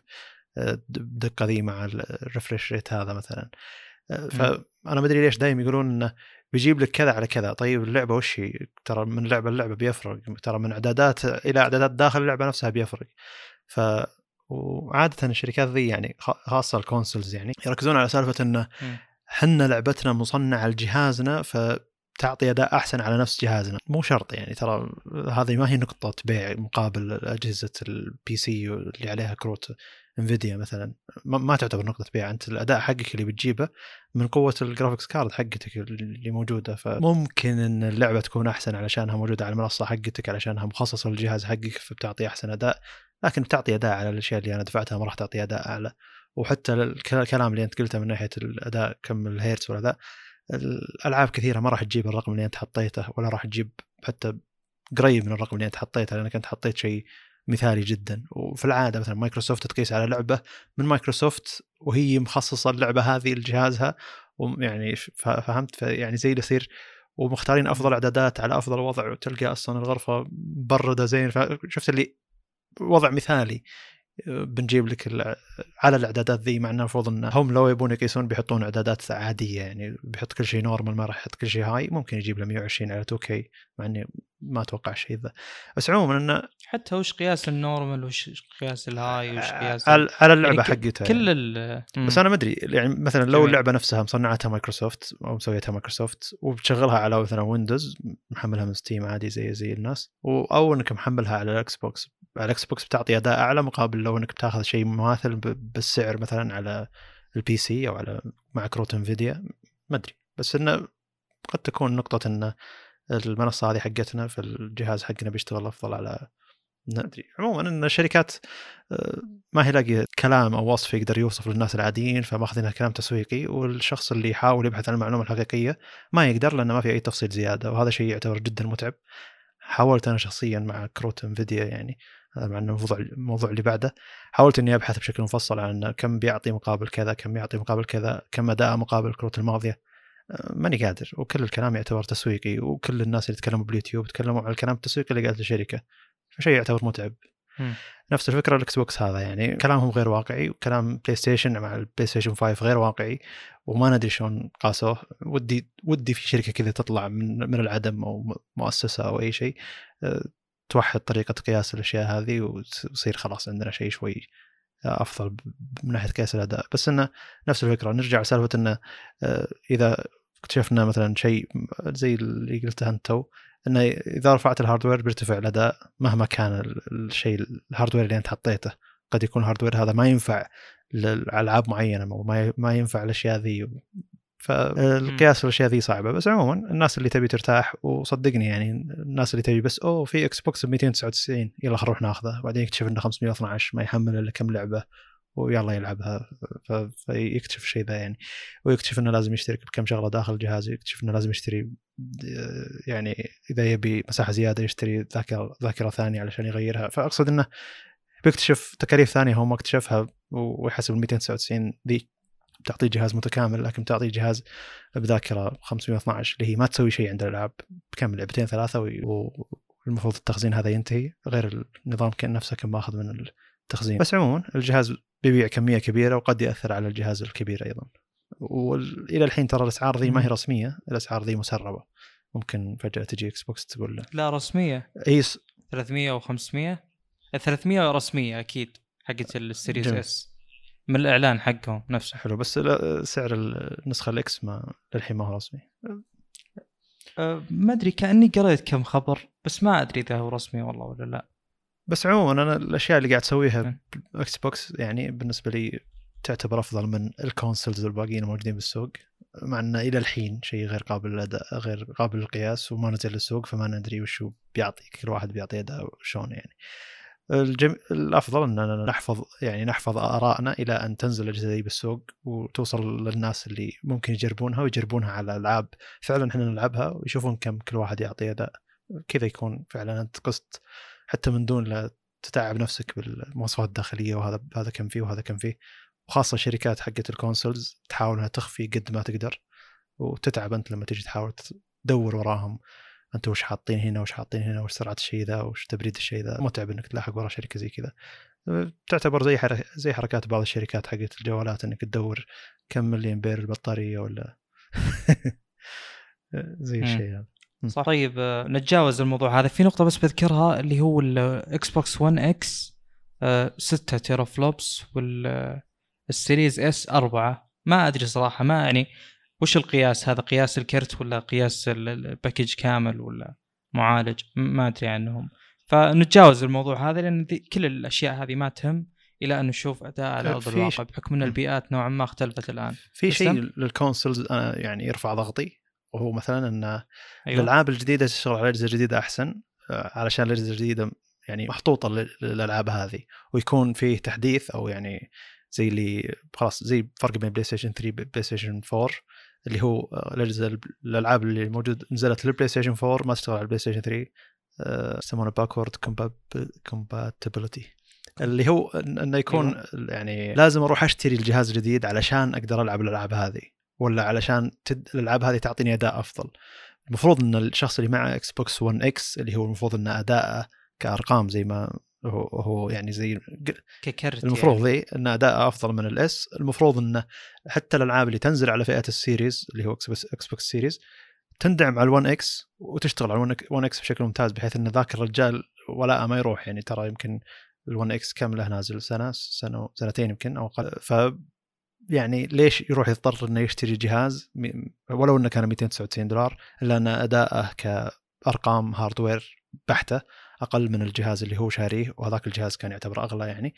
الدقه ذي مع الريفرش ريت هذا مثلا. فأنا ما أدري ليش دايم يقولون إنه بيجيب لك كذا على كذا. طيب اللعبة وش هي؟ ترى من لعبة للعبة بيفرق. ترى من اعدادات إلى اعدادات داخل اللعبة نفسها بيفرق. ف وعاده الشركات ذي يعني خاصة ال consoles يعني يركزون على سالفة إنه حنا لعبتنا مصنعة لجهازنا فتعطي أداء أحسن على نفس جهازنا. مو شرط يعني ترى هذه ما هي نقطة بيع مقابل أجهزة ال PC اللي عليها كروت انفيديا مثلا. ما تعتبر نقطة بيع أنت الأداء حقك اللي بتجيبه من قوة ال graphics card حقتك اللي موجودة. فممكن إن اللعبة تكون أحسن علشانها موجودة على المنصة حقتك علشانها مخصصه للجهاز حقك فبتعطي أحسن أداء. لكن بتعطي أداء على الأشياء اللي أنا دفعتها ما راح تعطي أداء أعلى. وحتى الكلام اللي انت قلته من ناحية الأداء كم الهيرتز والأداء الألعاب كثيرة ما راح تجيب الرقم اللي انت حطيته ولا راح تجيب حتى قريب من الرقم اللي انت حطيته لأنك انت حطيت شيء مثالي جدا. وفي العادة مثلا مايكروسوفت تقيس على لعبة من مايكروسوفت وهي مخصصة اللعبة هذه لجهازها ويعني فهمت؟ يعني زي اللي يصير ومختارين أفضل إعدادات على أفضل وضع وتلقى أصلا الغرفة مبرده زين. فشفت اللي وضع مثالي بنجيب لك على الأعدادات ذي مع إنه المفروض إن هم لو يبون يقيسون بيحطون أعدادات عادية يعني بيحط كل شيء normal ما راح يحط كل شيء high ممكن يجيب له 120 على 2K مع إني ما أتوقع شيء ذا. بس عموما انه حتى وش قياس ال normal وش قياس ال high وش قياس على, على اللعبة يعني حقتها كل يعني. بس أنا ما أدري يعني مثلا لو اللعبة نفسها مصنعتها مايكروسوفت أو مسويتها مايكروسوفت وبتشغلها على مثلا ويندوز محملها من ستيم عادي زي زي الناس أو إنك محملها على الاكس بوكس على الاكس بوكس بتعطي أداء أعلى مقابل لو إنك بتاخذ شيء مماثل بالسعر مثلا على ال PC أو على مع كروت انفيديا ما أدري. بس إنه قد تكون نقطة إن المنصة هذه حقتنا في الجهاز حقنا بيشتغل أفضل على ندري عموما إن الشركات آه، ما هي لاقية كلام أو وصف يقدر يوصف للناس العاديين فماخذينها كلام تسويقي والشخص اللي يحاول يبحث عن المعلومة الحقيقية ما يقدر لأنه ما في أي تفصيل زيادة وهذا شيء يعتبر جدا متعب. حاولت أنا شخصيا مع كروت انفيديا يعني مع إنه الموضوع الموضوع اللي بعده. حاولت إني أبحث بشكل مفصل عن كم بيعطي مقابل كذا كم بيعطي مقابل كذا كم أداء مقابل الكروت الماضية. آه، ماني قادر. وكل الكلام يعتبر تسويقي وكل الناس اللي تكلموا باليوتيوب تكلموا عن الكلام التسويقي اللي قالت الشركة فشيء يعتبر متعب. مم. نفس الفكرة الإكس بوكس هذا يعني كلامهم غير واقعي وكلام بلاي ستيشن مع البلاي ستيشن 5 غير واقعي وما ندري شلون قاسوه. ودي ودي في شركة كذا تطلع من من العدم أو مؤسسة أو أي شيء. أه، توحد طريقة قياس الأشياء هذه ويصير خلاص عندنا شيء شوي أفضل من ناحية قياس الأداء. بس إنه نفس الفكرة. نرجع لسالفة إنه أه، إذا اكتشفنا مثلا شيء زي اللي قلته أنت تو إنه إذا رفعت ال hardware بيرتفع الأداء مهما كان الشيء ال hardware اللي أنت حطيته. قد يكون ال hardware هذا ما ينفع لألعاب معينة أو ما ينفع الأشياء ذي فالقياس الاشياء ذي صعبة. بس عموما الناس اللي تبي ترتاح وصدقني يعني الناس اللي تبي بس أوه في إكس بوكس ب 299 يلا خلينا نروح ناخذه. بعدين يكتشف إنه 512 ما يحمل إلا كم لعبة ويلا يلعبها. فيكتشف الشيء ذا يعني. ويكتشف إنه لازم يشترك بكم شغلة داخل الجهاز يكتشف إنه لازم يشتري يعني إذا يبي مساحة زيادة يشتري ذاكرة ذاكرة ثانية علشان يغيرها. فأقصد إنه بيكتشف تكاليف ثانية هو ما اكتشفها ويحسب ال 299 ذي تعطيه جهاز متكامل لكن تعطيه جهاز بذاكرة 512 اللي هي ما تسوي شيء عند الألعاب بكم لعبتين ثلاثة والمفروض التخزين هذا ينتهي غير النظام كأن نفسه كان ماخذ من التخزين. بس عموما الجهاز بيبيع كمية كبيرة وقد يأثر على الجهاز الكبير أيضا. والى الحين ترى الأسعار ذي ما هي رسمية الأسعار ذي مسربة. ممكن فجأة تجي Xbox تقول له. لا رسمية. إي 300 و500 300 رسمية أكيد حقت ال Series S من الإعلان حقهم نفسه. حلو بس سعر النسخة ال X ما للحين ما هو رسمي. أه ما أدري كأني قريت كم خبر بس ما أدري إذا هو رسمي والله ولا لا. بس عموما أنا الأشياء اللي قاعد أسويها ب Xbox يعني بالنسبة لي تعتبر أفضل من ال consoles الباقيين الموجودين بالسوق مع إنه إلى الحين شيء غير قابل للأداء غير قابل للقياس وما نزل للسوق فما ندري وش بيعطي كل واحد بيعطي أداء شلون يعني. الجم... الأفضل اننا نحفظ يعني نحفظ ارائنا إلى أن تنزل الأجهزة بالسوق وتوصل للناس اللي ممكن يجربونها ويجربونها على ألعاب. فعلا إحنا نلعبها ويشوفون كم كل واحد يعطي أداء. كذا يكون فعلا أنت قست حتى من دون لا تتعب نفسك بالمواصفات الداخلية وهذا هذا كم فيه وهذا كم فيه. وخاصة الشركات حقت ال consoles تحاول انها تخفي قد ما تقدر وتتعب أنت لما تجي تحاول تدور وراهم. انت وش حاطين هنا وش حاطين هنا وش سرعة الشيء ذا وش تبريد الشيء ذا؟ متعب إنك تلاحق ورا شركة زي كذا. تعتبر زي حركة زي حركات بعض الشركات حقت الجوالات إنك تدور كم ملي امبير البطارية ولا زي الشيء هذا. صح. طيب آه، نتجاوز الموضوع هذا. في نقطة بس بذكرها اللي هو ال Xbox One X 6 teraflops وال Series S 4 ما أدري صراحة ما يعني وش القياس؟ هذا قياس الكرت ولا قياس ال package كامل ولا معالج؟ ما أدري عنهم. فنتجاوز الموضوع هذا لأن كل الأشياء هذه ما تهم إلى أن نشوف أداء على أرض الواقع بحكم إن البيئات نوعا ما اختلفت الآن. في شيء لل consoles يعني يرفع ضغطي وهو مثلا إن أيوة. الألعاب الجديدة تشتغل على الاجهزه الجديده أحسن آه، علشان الأجهزة الجديدة يعني محطوطة للألعاب هذه ويكون فيه تحديث أو يعني زي اللي خلاص زي فرق بين PlayStation 3 و PlayStation 4 اللي هو آه، الاجهزه الألعاب اللي موجود نزلت لل PlayStation 4 ما تشتغل على ال PlayStation 3 يسمونه backward compatibility اللي هو إنه يكون أيوة. يعني لازم أروح أشتري الجهاز الجديد علشان أقدر ألعب الألعاب هذه ولا علشان تد... الألعاب هذه تعطيني أداء أفضل المفروض إن الشخص اللي معه Xbox One X اللي هو المفروض ان أداءه كأرقام زي ما هو هو يعني زي ككرت المفروض يعني. إن اداءه أفضل من ال S المفروض انه حتى الألعاب اللي تنزل على فئة ال Series اللي هو Xbox Series تندعم على ال One X وتشتغل على ال One X بشكل ممتاز بحيث إن ذاك الرجال ولاء ما يروح. يعني ترى يمكن ال One X كم له نازل سنة سنة سنتين يمكن أو أقل. ف يعني ليش يروح يضطر إنه يشتري جهاز ولو إنه كان 299 دولار إلا إن أداءه كأرقام hardware بحتة أقل من الجهاز اللي هو شاريه وهذاك الجهاز كان يعتبر أغلى يعني.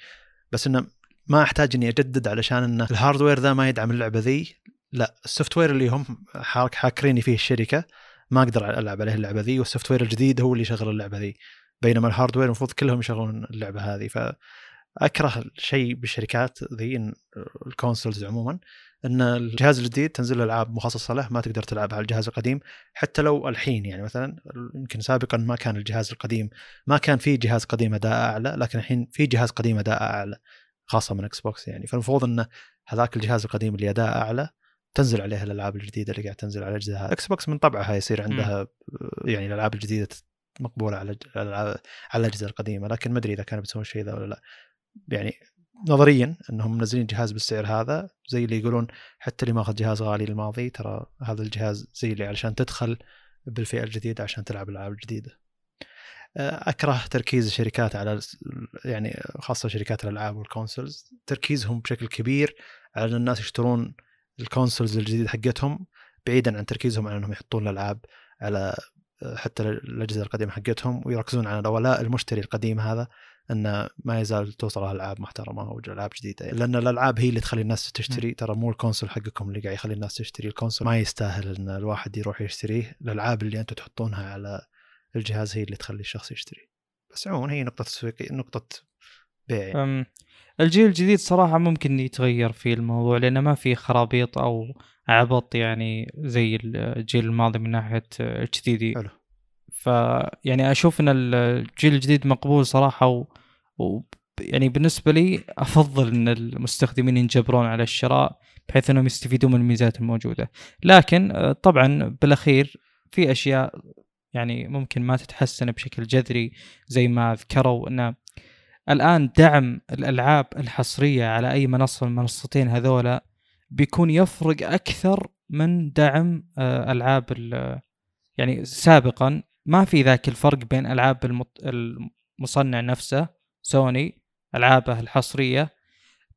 بس إنه ما أحتاج إني أجدد علشان إن ال hardware ذا ما يدعم اللعبة ذي. لا ال software اللي هم حاكريني فيه الشركة ما أقدر ألعب عليه اللعبة ذي. وال software الجديد هو اللي يشغل اللعبة ذي. بينما ال hardware المفروض كلهم يشغلون اللعبة هذه. ف اكره شيء بالشركات ذي ال consoles عموما. إن الجهاز الجديد تنزل ألعاب مخصصة له ما تقدر تلعبها على الجهاز القديم حتى لو الحين يعني مثلا يمكن سابقا ما كان الجهاز القديم ما كان في جهاز قديم أداء أعلى لكن الحين في جهاز قديم أداء أعلى خاصة من Xbox يعني. فالمفروض انه هذاك الجهاز القديم اللي أداء أعلى تنزل عليه الألعاب الجديدة اللي قاعد تنزل على الاجهزه Xbox من طبعها يصير عندها يعني الألعاب الجديدة مقبولة على على الاجهزه القديمة لكن ما أدري إذا كانوا بيسوون شيء ذا ولا لا. يعني نظريا إنهم منزلين جهاز بالسعر هذا زي اللي يقولون حتى اللي ماخذ جهاز غالي الماضي ترى هذا الجهاز زي اللي علشان تدخل بالفئة الجديدة عشان تلعب الألعاب الجديدة. أكره تركيز الشركات على يعني خاصة شركات الألعاب وال consoles تركيزهم بشكل كبير على إن الناس يشترون ال consoles الجديدة حقتهم بعيدا عن تركيزهم على إنهم يحطون الألعاب على حتى الأجهزة القديمة حقتهم ويركزون على ولاء المشتري القديم هذا إنه ما يزال توصل العاب محترمة والعاب جديدة. لأن الألعاب هي اللي تخلي الناس تشتري. ترى مو ال console حقكم اللي قاعد يخلي الناس تشتري. ال console ما يستاهل إن الواحد يروح يشتريه. الألعاب اللي أنتم تحطونها على الجهاز هي اللي تخلي الشخص يشتري. بس عموما هي نقطة تسويق نقطة بيع يعني. الجيل الجديد صراحة ممكن يتغير في الموضوع لأنه ما في خرابيط أو عبط يعني زي الجيل الماضي من ناحية HDD حلو فيعني أشوف إن الجيل الجديد مقبول صراحة و... و يعني بالنسبة لي أفضل إن المستخدمين ينجبرون على الشراء بحيث إنهم يستفيدون من الميزات الموجودة. لكن آه، طبعا بالأخير في أشياء يعني ممكن ما تتحسن بشكل جذري زي ما ذكروا انه الآن دعم الألعاب الحصرية على أي منصة من المنصتين هذولا بيكون يفرق أكثر من دعم آه، ألعاب يعني سابقا ما في ذاك الفرق بين ألعاب المصنع نفسه سوني ألعابه الحصرية.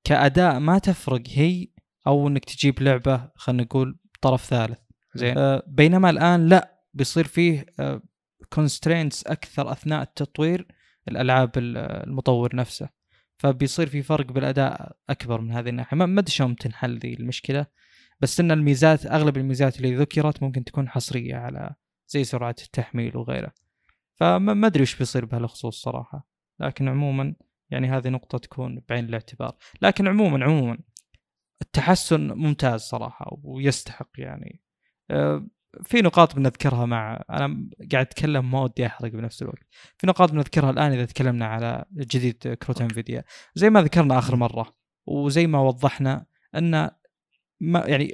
كأداء ما تفرق هي أو إنك تجيب لعبة خلينا نقول طرف ثالث. زين. آه بينما الآن لا بيصير فيه آه constraints أكثر أثناء التطوير الألعاب المطور نفسه. فبيصير في فرق بالأداء أكبر من هذه الناحية. ما أدري شلون تنحل ذي المشكلة. بس إن الميزات أغلب الميزات اللي ذكرت ممكن تكون حصرية على زي سرعة التحميل وغيره. فما أدري وش بيصير بهالخصوص صراحة. لكن عموما يعني هذه نقطة تكون بعين الاعتبار. لكن عموما عموما التحسن ممتاز صراحة ويستحق يعني. آه، في نقاط بنذكرها مع أنا قاعد أتكلم ما ودي أحرق بنفس الوقت. في نقاط بنذكرها الآن إذا تكلمنا على جديد كروت إنفيديا. زي ما ذكرنا آخر مرة وزي ما وضحنا أن ما يعني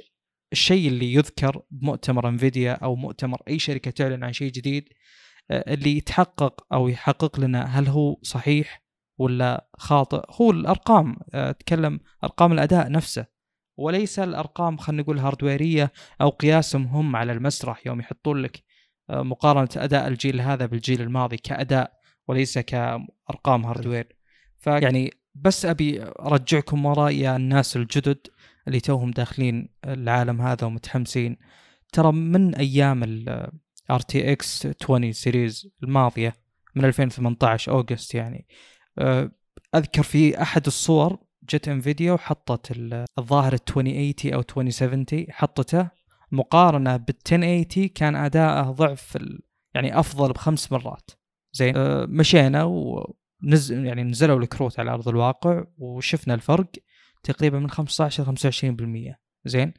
الشيء اللي يذكر بمؤتمر انفيديا أو مؤتمر أي شركة تعلن عن شيء جديد آه، اللي يتحقق أو يحقق لنا هل هو صحيح ولا خاطئ هو الأرقام آه، أتكلم أرقام الأداء نفسه وليس الأرقام خلينا نقول هاردويريه أو قياسهم هم على المسرح يوم يحطون لك آه، مقارنة أداء الجيل هذا بالجيل الماضي كأداء وليس كأرقام hardware فيعني بس أبي أرجعكم وراء يا الناس الجدد اللي توهم داخلين العالم هذا ومتحمسين. ترى من أيام ال RTX 20 series الماضية من 2018 August يعني آه، أذكر في أحد الصور جت Nvidia وحطت الظاهر 2080 أو 2070 حطته مقارنة بال 1080 كان أداءه ضعف يعني أفضل بخمس مرات. زين أه مشينا ونزل يعني نزلوا الكروت على أرض الواقع وشفنا الفرق. تقريبا من 15 ل 25% زين؟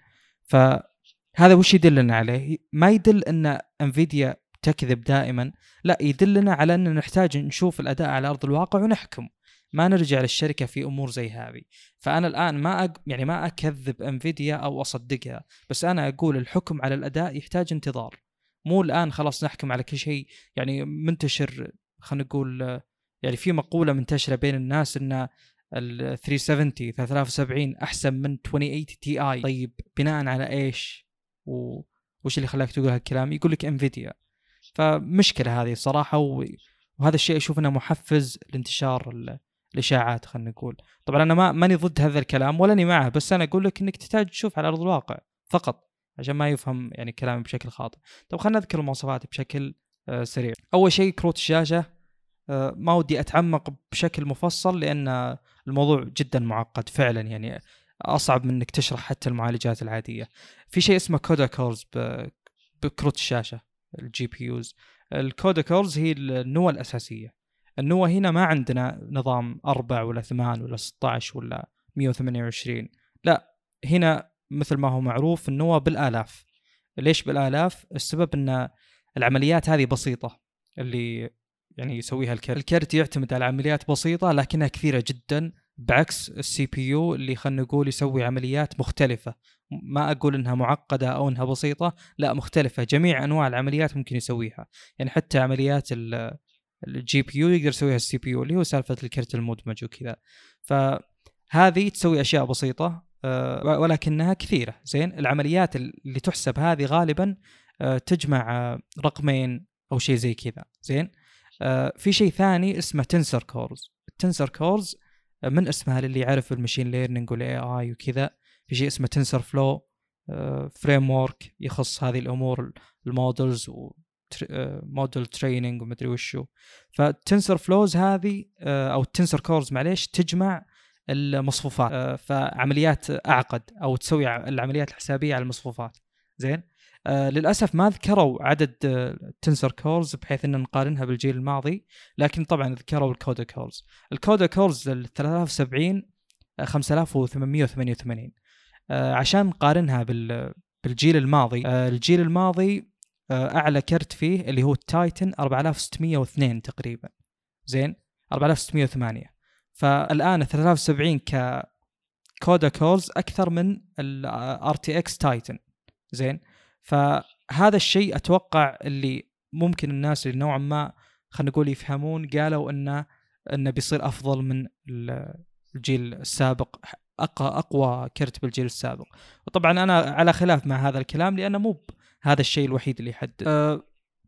فهذا وش يدلنا عليه؟ ما يدل أن انفيديا تكذب دائما لا يدلنا على ان نحتاج نشوف الأداء على أرض الواقع ونحكم. ما نرجع للشركة في أمور زي هذه. فأنا الآن ما أق... يعني ما أكذب انفيديا أو أصدقها بس أنا أقول الحكم على الأداء يحتاج انتظار. مو الآن خلاص نحكم على كل شيء يعني منتشر خلينا نقول يعني في مقولة منتشرة بين الناس إن ال 370 370 أحسن من 2080 تي اي طيب بناء على إيش؟ و... وش اللي خلاك تقول هالكلام؟ يقول لك انفيديا فمشكلة هذه صراحة و... وهذا الشيء أشوف إنه محفز لانتشار ال... الإشاعات خلينا نقول. طبعا أنا ما ماني ضد هذا الكلام ولا أني معه بس أنا أقول لك إنك تحتاج تشوف على أرض الواقع فقط عشان ما يفهم يعني كلامي بشكل خاطئ. طب خلينا نذكر المواصفات بشكل آه سريع. أول شيء كروت الشاشة. ما ودي أتعمق بشكل مفصل لأن الموضوع جدا معقد فعلا يعني أصعب من إنك تشرح حتى المعالجات العادية. في شيء اسمه CUDA cores بكروت الشاشة ال GPUs ال CUDA cores هي النواه الأساسية. انه هنا ما عندنا نظام أربع ولا ثمان ولا 16 ولا 128 لا هنا مثل ما هو معروف انه بالآلاف. ليش بالآلاف؟ السبب إن العمليات هذه بسيطة. اللي يعني يسويها الكرت. الكرت يعتمد على عمليات بسيطة لكنها كثيرة جدا بعكس ال CPU اللي خلينا نقول يسوي عمليات مختلفة. ما أقول إنها معقدة أو إنها بسيطة لا مختلفة. جميع أنواع العمليات ممكن يسويها. يعني حتى عمليات ال GPU يقدر يسويها ال CPU اللي هو سالفة الكرت المدمج وكذا. فهذه تسوي أشياء بسيطة آه، ولكنها كثيرة. زين؟ العمليات اللي تحسب هذه غالبا آه، تجمع رقمين أو شيء زي كذا. زين؟ آه، في شيء ثاني اسمه tensor cores ال tensor cores من اسمها للي يعرف ال machine learning وال AI وكذا في شيء اسمه TensorFlow framework يخص هذه الأمور ال models model training ومدري وشو. ف tensor flows هذه أو ال tensor cores معليش تجمع المصفوفات. آه، فعمليات أعقد أو تسوي العمليات الحسابية على المصفوفات. زين؟ آه للأسف ما ذكروا عدد tensor cores بحيث إن نقارنها بالجيل الماضي لكن طبعا ذكروا ال CUDA cores ال CUDA cores ال 3070 5888 آه عشان نقارنها بال بالجيل الماضي آه الجيل الماضي آه أعلى كرت فيه اللي هو ال Titan 4602 تقريبا. زين؟ 4608 فالآن 73 ك CUDA cores أكثر من ال RTX Titan زين؟ فهذا الشيء أتوقع اللي ممكن الناس اللي نوعا ما خلينا نقول يفهمون قالوا إنه إنه بيصير أفضل من الجيل السابق اقوى أقوى كرت بالجيل السابق. وطبعا أنا على خلاف مع هذا الكلام لأنه مو هذا الشيء الوحيد اللي يحدد. أه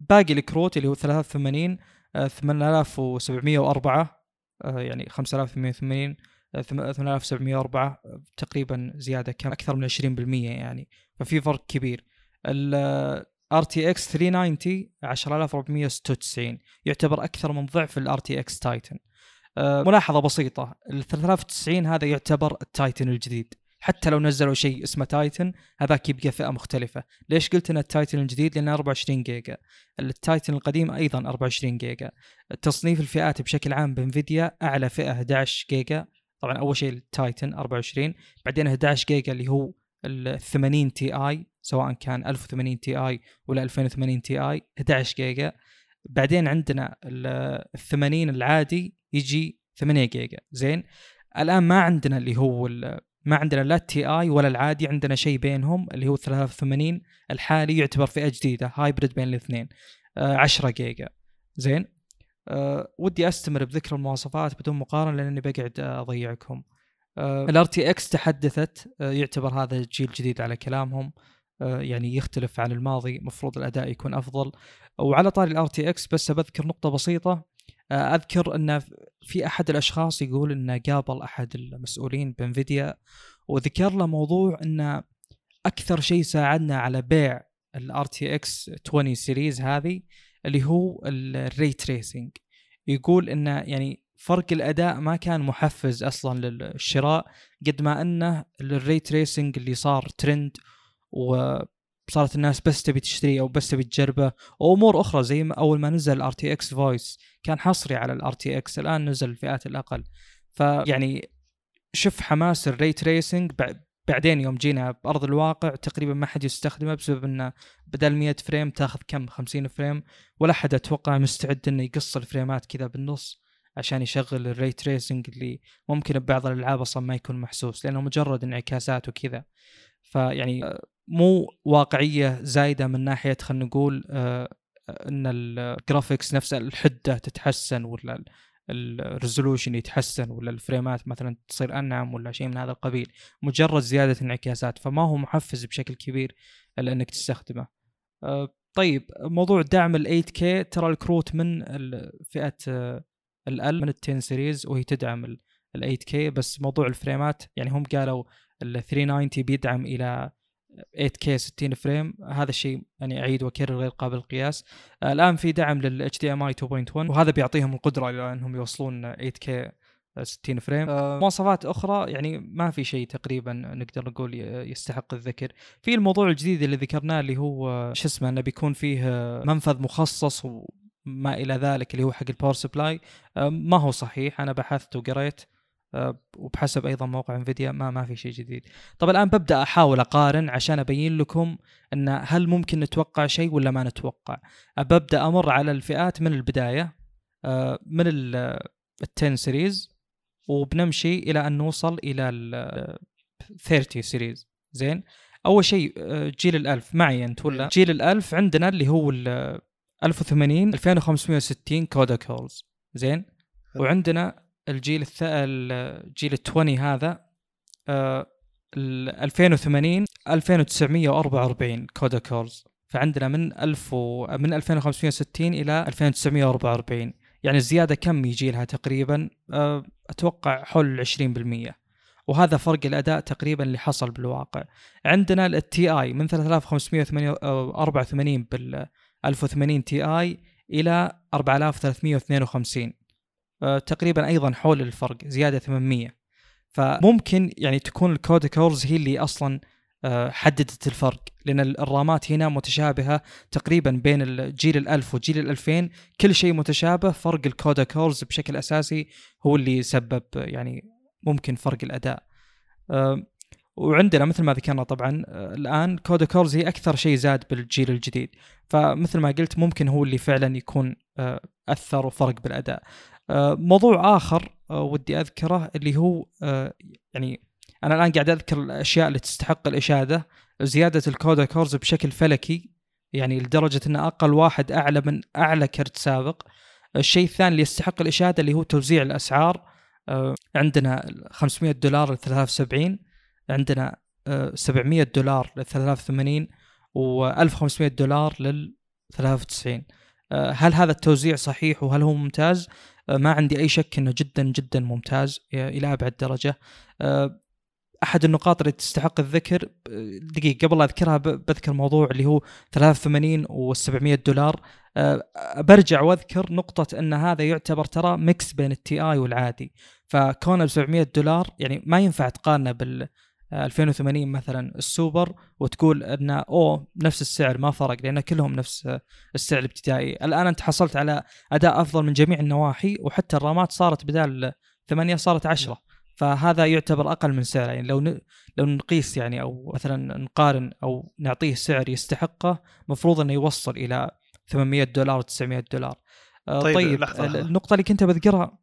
باقي الكروت اللي هو 83 أه 8704 آه، يعني 5880 8704 آه، تقريبا زيادة كم؟ أكثر من 20% يعني. ففي فرق كبير. RTX 390 10496 يعتبر أكثر من ضعف RTX Titan. ملاحظة بسيطة. ال 3090 هذا يعتبر ال Titan الجديد. حتى لو نزلوا شيء اسمه Titan هذاك يبقى فئة مختلفة. ليش قلت ان ال Titan الجديد؟ لأنه 24 جيجا. ال Titan القديم أيضا 24 جيجا. تصنيف الفئات بشكل عام ب Nvidia أعلى فئة 11 جيجا. طبعا أول شيء ال Titan 24 بعدين 11 جيجا اللي هو ال 80 Ti سواء كان 1080 Ti ولا 2080 Ti 11 جيجا. بعدين عندنا ال 80 العادي يجي 8 جيجا. زين؟ الآن ما عندنا اللي هو ما عندنا لا ال Ti ولا العادي عندنا شيء بينهم اللي هو 83 الحالي يعتبر فئه جديده hybrid بين الاثنين. آه 10 جيجا. زين؟ آه ودي أستمر بذكر المواصفات بدون مقارنة لأني بقعد أضيعكم. آه ال RTX تحدثت آه يعتبر هذا جيل جديد على كلامهم آه يعني يختلف عن الماضي مفروض الأداء يكون أفضل. وعلى طاري ال RTX بس بذكر نقطة بسيطة آه، أذكر أن في أحد الأشخاص يقول انه قابل أحد المسؤولين ب Nvidia وذكر له موضوع إن أكثر شيء ساعدنا على بيع ال RTX 20 series هذه اللي هو ال ray tracing يقول انه يعني فرق الأداء ما كان محفز أصلا للشراء قد ما أنه ال ray tracing اللي صار ترند و صارت الناس بس تبي تشتريه أو بس تبي تجربه وأمور أخرى زي ما أول ما نزل ال RTX Voice كان حصري على ال RTX الآن نزل الفئات الأقل. فيعني شوف حماس ال ray tracing بعدين يوم جينا بأرض الواقع تقريبا ما حد يستخدمه بسبب إنه بدل 100 frame تاخذ كم؟ 50 frame ولا حد أتوقع مستعد إنه يقص الفريمات كذا بالنص. عشان يشغل ال ray tracing اللي ممكن ببعض الألعاب أصلا ما يكون محسوس لأنه مجرد انعكاسات وكذا. فيعني مو واقعية زايدة من ناحية خلينا نقول آه، إن ال graphics نفسها الحدة تتحسن ولا ال resolution يتحسن ولا الفريمات مثلا تصير أنعم ولا شيء من هذا القبيل. مجرد زيادة انعكاسات فما هو محفز بشكل كبير لانك تستخدمه. آه، طيب موضوع دعم ال 8K ترى الكروت من فئة آه، ال من ال 10 series وهي تدعم ال 8K بس موضوع الفريمات يعني هم قالوا ال 390 بيدعم إلى 8K 60 frame. هذا الشيء يعني أعيد وأكرر غير قابل للقياس الآن في دعم لل HDMI 2.1 وهذا بيعطيهم القدرة إلى إنهم يوصلون 8K 60 frame. آه. مواصفات أخرى يعني ما في شيء تقريبا نقدر نقول يستحق الذكر. في الموضوع الجديد اللي ذكرناه اللي هو شو اسمه إنه بيكون فيه منفذ مخصص ما إلى ذلك اللي هو حق ال power supply آه، ما هو صحيح أنا بحثت وقريت آه، وبحسب أيضا موقع انفيديا ما ما في شيء جديد. طب الآن ببدأ أحاول أقارن عشان أبين لكم إن هل ممكن نتوقع شيء ولا ما نتوقع. ببدأ أمر على الفئات من البداية آه، من ال 10 series وبنمشي إلى أن نوصل إلى ال 30 series زين أول شيء آه، جيل الألف معي أنت ولا إيه. جيل الألف عندنا اللي هو ال 1080 2560 CUDA cores زين؟ وعندنا الجيل الث... الجيل ال 20 هذا آه، ال 2080 2944 CUDA cores فعندنا من 1000 و... من 2560 إلى 2944 يعني الزيادة كم يجي لها تقريبا؟ آه، أتوقع حول 20% وهذا فرق الأداء تقريبا اللي حصل بالواقع. عندنا ال Ti من 3584 بال 1080 Ti إلى 4352 آه، تقريبا أيضا حول الفرق زيادة 800 فممكن يعني تكون ال CUDA cores هي اللي أصلا آه، حددت الفرق لأن الرامات هنا متشابهة تقريبا بين الجيل الألف وجيل الألفين. كل شيء متشابه فرق ال CUDA cores بشكل أساسي هو اللي سبب يعني ممكن فرق الأداء. آه، وعندنا مثل ما ذكرنا طبعا آه، الآن CUDA cores هي أكثر شيء زاد بالجيل الجديد. فمثل ما قلت ممكن هو اللي فعلا يكون آه، أثر وفرق بالأداء. موضوع آخر ودي أذكره اللي هو يعني أنا الآن قاعد أذكر الأشياء اللي تستحق الإشادة. زيادة ال CUDA cores بشكل فلكي يعني لدرجة أن أقل واحد أعلى من أعلى كرت سابق. الشيء الثاني اللي يستحق الإشادة اللي هو توزيع الأسعار. آه، عندنا 500 دولار ل 73 عندنا 700 دولار ل 83 و1500 دولار لل 93 آه، هل هذا التوزيع صحيح وهل هو ممتاز؟ آه، ما عندي أي شك إنه جدا جدا ممتاز إلى أبعد درجة. أحد النقاط اللي تستحق الذكر دقيقة قبل أذكرها بذكر موضوع اللي هو 83 و700 دولار برجع وأذكر نقطة إن هذا يعتبر ترى mix بين ال Ti والعادي فكونه ب 700 دولار يعني ما ينفع تقارنه بال 2080 مثلا السوبر وتقول انه أوه نفس السعر ما فرق لأن كلهم نفس السعر الابتدائي، الآن أنت حصلت على أداء أفضل من جميع النواحي وحتى الرامات صارت بدال 8 صارت 10 فهذا يعتبر أقل من سعره. يعني لو ن... لو نقيس يعني أو مثلا نقارن أو نعطيه سعر يستحقه مفروض أنه يوصل إلى 800 دولار و 900 دولار. طيب, طيب النقطة اللي كنت بذكرها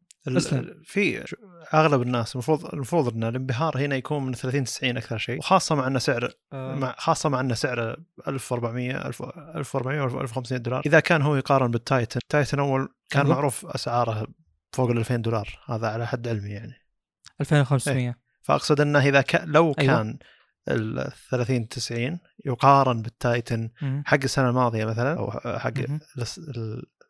في أغلب الناس المفروض المفروض إن الانبهار هنا يكون من 30 90 أكثر شيء وخاصه مع انه سعر آه. مع خاصة مع انه سعر 1400 1400 و 1500 دولار إذا كان هو يقارن بالتايتن التايتن أول كان أيوه. معروف أسعاره فوق ال 2000 دولار هذا على حد علمي يعني 2500 إيه. فأقصد إنه إذا ك... لو أيوة. كان ال 30 90 يقارن بالتايتن حق السنة الماضية مثلا أو حق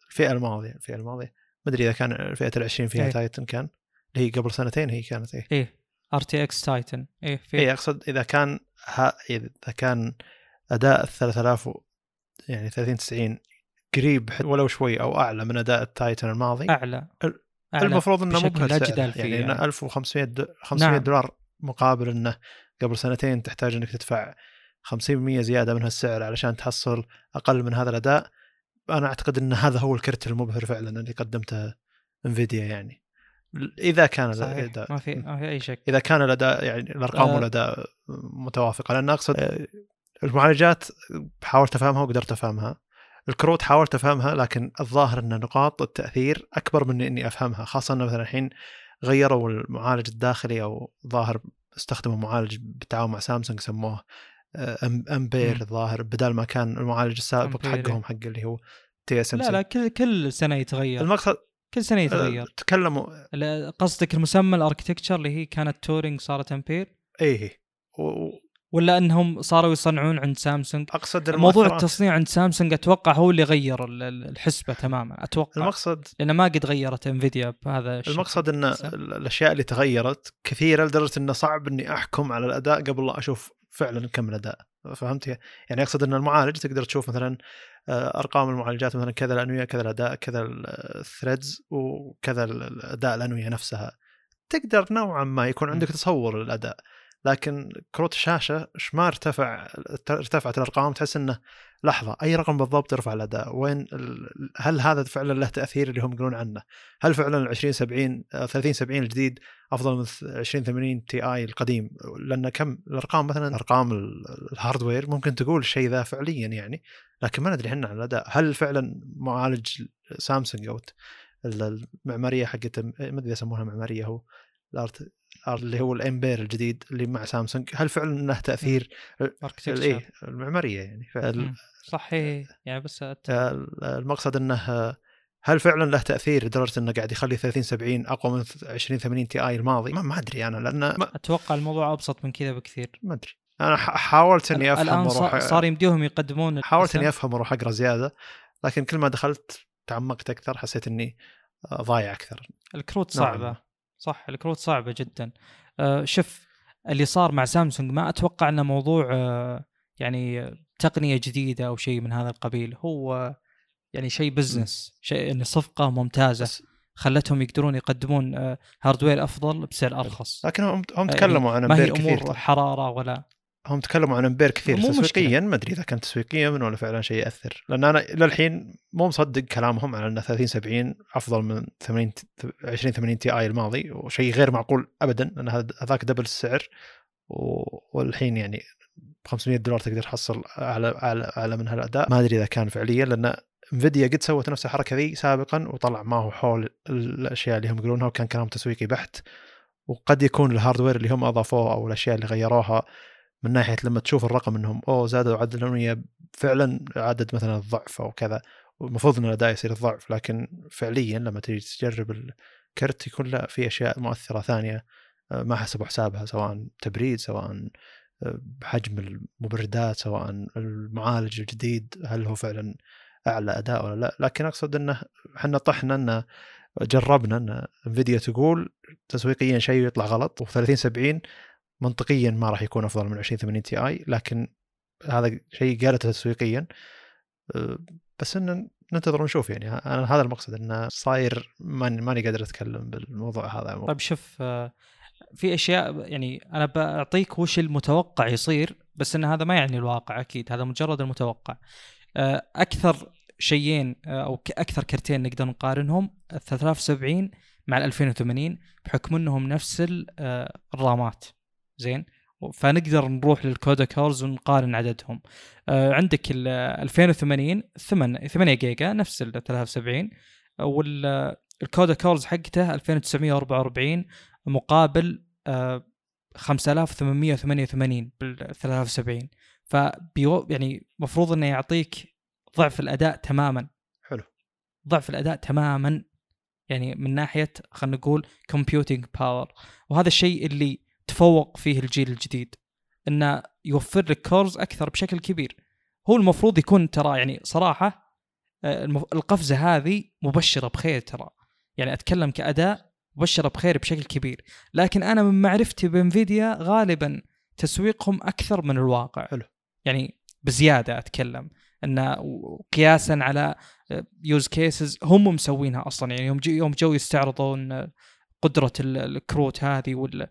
الفئة الماضية الفئة الماضية ما أدري إذا كان فئه ال 20 فيها إيه. تايتن كان اللي هي قبل سنتين هي كانت إيه إيه RTX تايتن إيه في إيه أقصد إذا كان ها إذا كان أداء ال 3000 يعني 30 90 قريب ولو شوي أو أعلى من أداء التايتن الماضي أعلى المفروض إنه مو بهالسعر يعني, يعني 1500 دو 500 نعم. دولار مقابل إنه قبل سنتين تحتاج إنك تدفع 50% زيادة من هالسعر علشان تحصل أقل من هذا الأداء أنا أعتقد إن هذا هو الكرت المبهر فعلا اللي قدمته انفيديا يعني. إذا كان الاداء ما في ما في أي شك. إذا كان الاداء يعني الأرقام آه. والاداء متوافقه لأن أقصد آه، المعالجات حاولت أفهمها وقدرت أفهمها. الكروت حاولت أفهمها لكن الظاهر إن نقاط التأثير أكبر من إني أفهمها خاصة انه مثلا الحين غيروا المعالج الداخلي أو ظاهر استخدموا معالج بالتعاون مع سامسونج سموه امبير الظاهر بدل ما كان المعالج السابق حقهم حق اللي هو TSM لا لا كل كل سنة يتغير. المقصد كل سنة يتغير. أه تكلموا قصدك المسمى ال architecture اللي هي كانت تورينج صارت امبير إيه ولا إنهم صاروا يصنعون عند سامسونج أقصد موضوع التصنيع عند سامسونج أتوقع هو اللي غير الحسبة تماما أتوقع. المقصد لأن ما قد غيرت انفيديا بهذا الشيء المقصد إن الأشياء اللي تغيرت كثيرة لدرجة إنه صعب إني أحكم على الأداء قبل لا أشوف فعلا كم الأداء فهمت؟ يعني أقصد إن المعالج تقدر تشوف مثلا آه، أرقام المعالجات مثلا كذا الأنوية كذا الأداء كذا الثريدز وكذا الأداء الأنوية نفسها. تقدر نوعا ما يكون عندك تصور للأداء. لكن كروت الشاشة إيش ما ارتفع ارتفعت الأرقام تحس إنه لحظة أي رقم بالضبط يرفع الاداء وين هل هذا فعلا له تأثير اللي هم يقولون عنه؟ هل فعلا ال 20 70 آه، 30 70 الجديد أفضل من 20 80 Ti القديم؟ لأن كم؟ الأرقام مثلا أرقام ال- ال hardware ممكن تقول الشيء ذا فعليا يعني لكن ما ندري إحنا عن الأداء. هل فعلا معالج سامسونج أو ال- المعمارية حقت ما أدري يسمونها معمارية هو الارت اللي هو الإمبير الجديد اللي مع سامسونج هل فعلا له تأثير architecture. الايه المعمارية يعني فال- مم. صح إيه. يعني بس أت... المقصد إنه هل فعلا له تأثير لدرجة إنه قاعد يخلي 30 70 أقوى من 20 80 Ti الماضي ما, ما أدري أنا لأن ما, أتوقع الموضوع أبسط من كذا بكثير ما أدري أنا حاولت إني أفهم الآن وأروح صار, يمديهم يقدمون حاولت. إني أفهم وأروح أقرأ زيادة لكن كل ما دخلت تعمقت أكثر حسيت إني ضايع أكثر الكروت صعبة. صح؟ الكروت صعبة جدا. آه شوف اللي صار مع سامسونج ما أتوقع إنه موضوع آه يعني تقنية جديدة أو شيء من هذا القبيل. هو يعني شيء business شيء يعني صفقة ممتازة بس خلتهم يقدرون يقدمون آه hardware أفضل بسعر أرخص. لكن هم هم آه، تكلموا عن ما هي امبير كثير أمور حرارة ولا هم تكلموا عن امبير كثير. تسويقيا ما أدري إذا كان تسويقيا ولا فعلا شيء يأثر لأن أنا للحين مو مصدق كلامهم على ان 30 70 أفضل من 80 20 80 Ti الماضي وشيء غير معقول ابدا لأن هذا- هذاك double السعر والحين يعني ب 500 دولار تقدر تحصل اعلى اعلى أعلى من هالأداء ما أدري إذا كان فعليا لأن انفيديا قد سوت نفس الحركة ذي سابقا وطلع ما هو حول الأشياء اللي هم يقولونها وكان كلام تسويقي بحت وقد يكون الهاردوير اللي هم أضافوه أو الأشياء اللي غيروها من ناحية لما تشوف الرقم إنهم أوه زادوا عدد الامنيه فعلا عدد مثلا الضعف أو كذا. والمفروض ان الأداء يصير الضعف لكن فعليا لما تجي تجرب الكرت يكون لا في أشياء مؤثرة ثانية آه، ما حسبوا حسابها سواء تبريد سواء آه، حجم المبردات سواء المعالج الجديد هل هو فعلا أعلى أداء ولا لا. لكن أقصد إنه إحنا طحنا إنه جربنا إن انفيديا تقول تسويقيا شيء يطلع غلط و30 70 منطقيا ما راح يكون أفضل من 20 80 تي آي لكن هذا شيء قالته تسويقيا. أه، بس إن ننتظر ونشوف يعني. أنا هذا المقصد انه صاير ماني ماني قادر أتكلم بالموضوع هذا. طيب شوف آه، في أشياء يعني أنا بعطيك وش المتوقع يصير بس إن هذا ما يعني الواقع أكيد. هذا مجرد المتوقع. آه، أكثر شيئين أو أكثر كرتين نقدر نقارنهم ال 3070 مع ال 2080 بحكم إنهم نفس ال- ال RAMات. زين؟ فنقدر نروح لل CUDA cores ونقارن عددهم. آه، عندك ال 2080 8 8 جيجا نفس ال 73 وال CUDA cores حقته 2944 مقابل آه، 5888 بال 73 فبيو يعني المفروض إنه يعطيك ضعف الأداء تماما. حلو. ضعف الأداء تماما يعني من ناحية خلينا نقول computing power وهذا الشيء اللي تفوق فيه الجيل الجديد. إنه يوفر لك cores أكثر بشكل كبير. هو المفروض يكون ترى يعني صراحة آه، القفزة هذه مبشرة بخير ترى. يعني أتكلم كأداء مبشرة بخير بشكل كبير. لكن أنا من معرفتي بإنفيديا غالبا تسويقهم أكثر من الواقع. حلو. يعني بزيادة أتكلم. إنه قياسا على use cases هم مسوينها أصلا. يعني يوم جو يوم جو يستعرضون قدرة ال- الكروت هذه وال ال-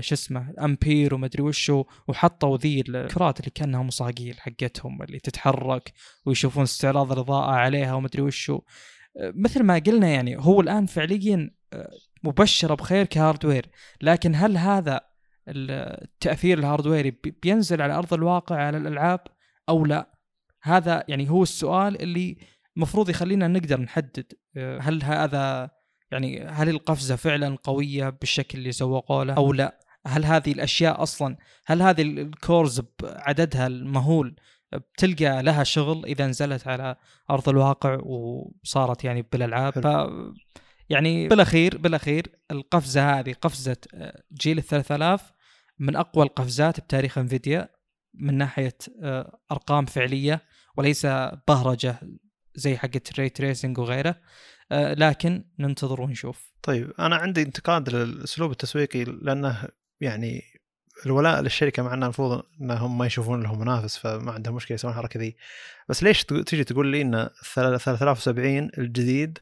شو اسمه الأمبير ومدري وشو وحطوا ذي الكرات اللي كأنها مصاقيل حقتهم اللي تتحرك ويشوفون استعراض الاضاءه عليها ومدري وشو. مثل ما قلنا يعني هو الآن فعليا مبشرة بخير ك hardware. لكن هل هذا التأثير ال hardwareي بي- بينزل على أرض الواقع على الألعاب أو لا؟ هذا يعني هو السؤال اللي المفروض يخلينا نقدر نحدد آه، هل هذا يعني هل القفزة فعلا قوية بالشكل اللي سوقوا له أو لا. هل هذه الأشياء أصلا هل هذه ال- ال cores بعددها المهول بتلقى لها شغل إذا نزلت على أرض الواقع وصارت يعني بالألعاب؟ ف يعني بالأخير بالأخير القفزة هذه قفزة جيل ال 3000 من أقوى القفزات بتاريخ إنفيديا من ناحية آه، أرقام فعلية وليس بهرجة زي حقت ري تريسنج وغيره. لكن ننتظر ونشوف. طيب أنا عندي انتقاد للأسلوب التسويقي لأنه يعني الولاء للشركة مع أنه المفروض أنهم ما يشوفون لهم منافس فما عندهم مشكلة يسوون الحركه ذي. بس ليش تيجي تقول لي إن 3070 الجديد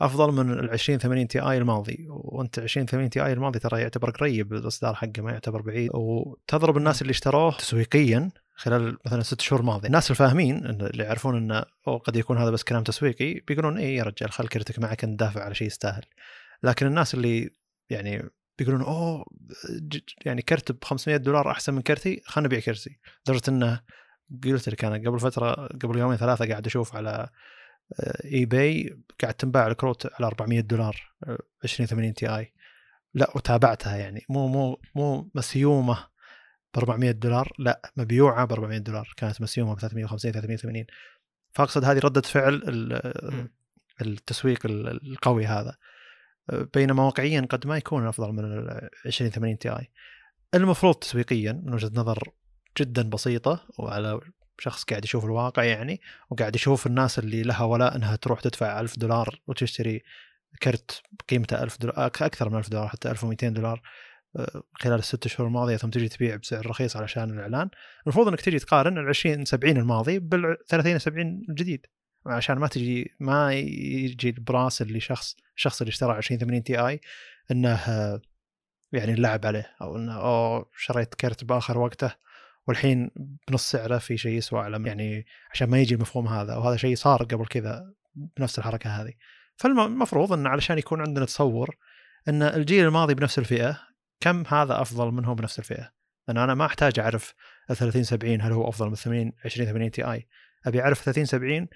أفضل من ال 2080 Ti الماضي؟ وأنت 2080 Ti الماضي ترى يعتبر قريب الإصدار حقه ما يعتبر بعيد. وتضرب الناس اللي اشتروه تسويقيا خلال مثلا ست شهور ماضية. الناس الفاهمين اللي يعرفون انه أو قد يكون هذا بس كلام تسويقي بيقولون اي يا رجال خل كرتك معك ندافع على شيء يستاهل. لكن الناس اللي يعني بيقولون أوه يعني كرت ب 500 دولار أحسن من كرتي خلنا نبيع كرتي لدرجة انه قلت لك أنا قبل فترة قبل يومين ثلاثة قاعد أشوف على eBay قاعد تنباع الكروت على 400 دولار 2080 Ti. لا وتابعتها يعني. مو مو مو مسيومة ب 400 دولار؟ لا مبيوعة ب 400 دولار. كانت مسيومة ب 350 380 فأقصد هذه ردة فعل التسويق القوي هذا. بينما واقعيا قد ما يكون أفضل من ال 2080 تي آي. المفروض تسويقيا من وجهة نظر جدا بسيطة وعلى شخص قاعد يشوف الواقع يعني وقاعد يشوف الناس اللي لها ولاء إنها تروح تدفع ألف دولار وتشتري كرت قيمته ألف دولار أكثر من ألف دولار حتى 1200 دولار. خلال الست شهور الماضية ثم تجي تبيع بسعر رخيص علشان الإعلان. المفروض إنك تجي تقارن ال 20 70 الماضي بال 30 70 الجديد. عشان ما تجي ما يجي براس اللي شخص الشخص اللي اشترى 20 80 تي آي إنه يعني اللعب عليه أو إنه أو شريت كرت بآخر وقته والحين بنص سعره في شيء يسوى على يعني عشان ما يجي المفهوم هذا وهذا شيء صار قبل كذا بنفس الحركة هذه. فالمفروض إن علشان يكون عندنا تصور إن الجيل الماضي بنفس الفئة كم هذا أفضل منه بنفس الفئة؟ لأن أنا ما أحتاج أعرف ال 30 70 هل هو أفضل من 80 20 80 تي اي أبي أعرف 30 70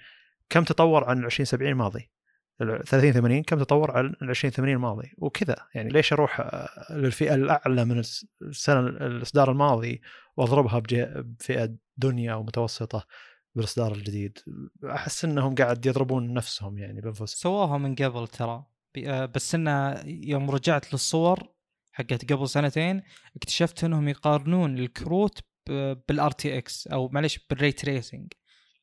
كم تطور عن 20 70 الماضي؟ 30 80 كم تطور عن 20 80 الماضي؟ وكذا. يعني ليش أروح آه، للفئة الأعلى من السنة الإصدار الماضي وأضربها بفئة دنيا ومتوسطة بالإصدار الجديد؟ أحس إنهم قاعد يضربون نفسهم يعني بأنفسهم. سووها من قبل ترى. آه، بس إنه يوم رجعت للصور حقت قبل سنتين اكتشفت انهم يقارنون الكروت بال RTX أو معليش بال ray tracing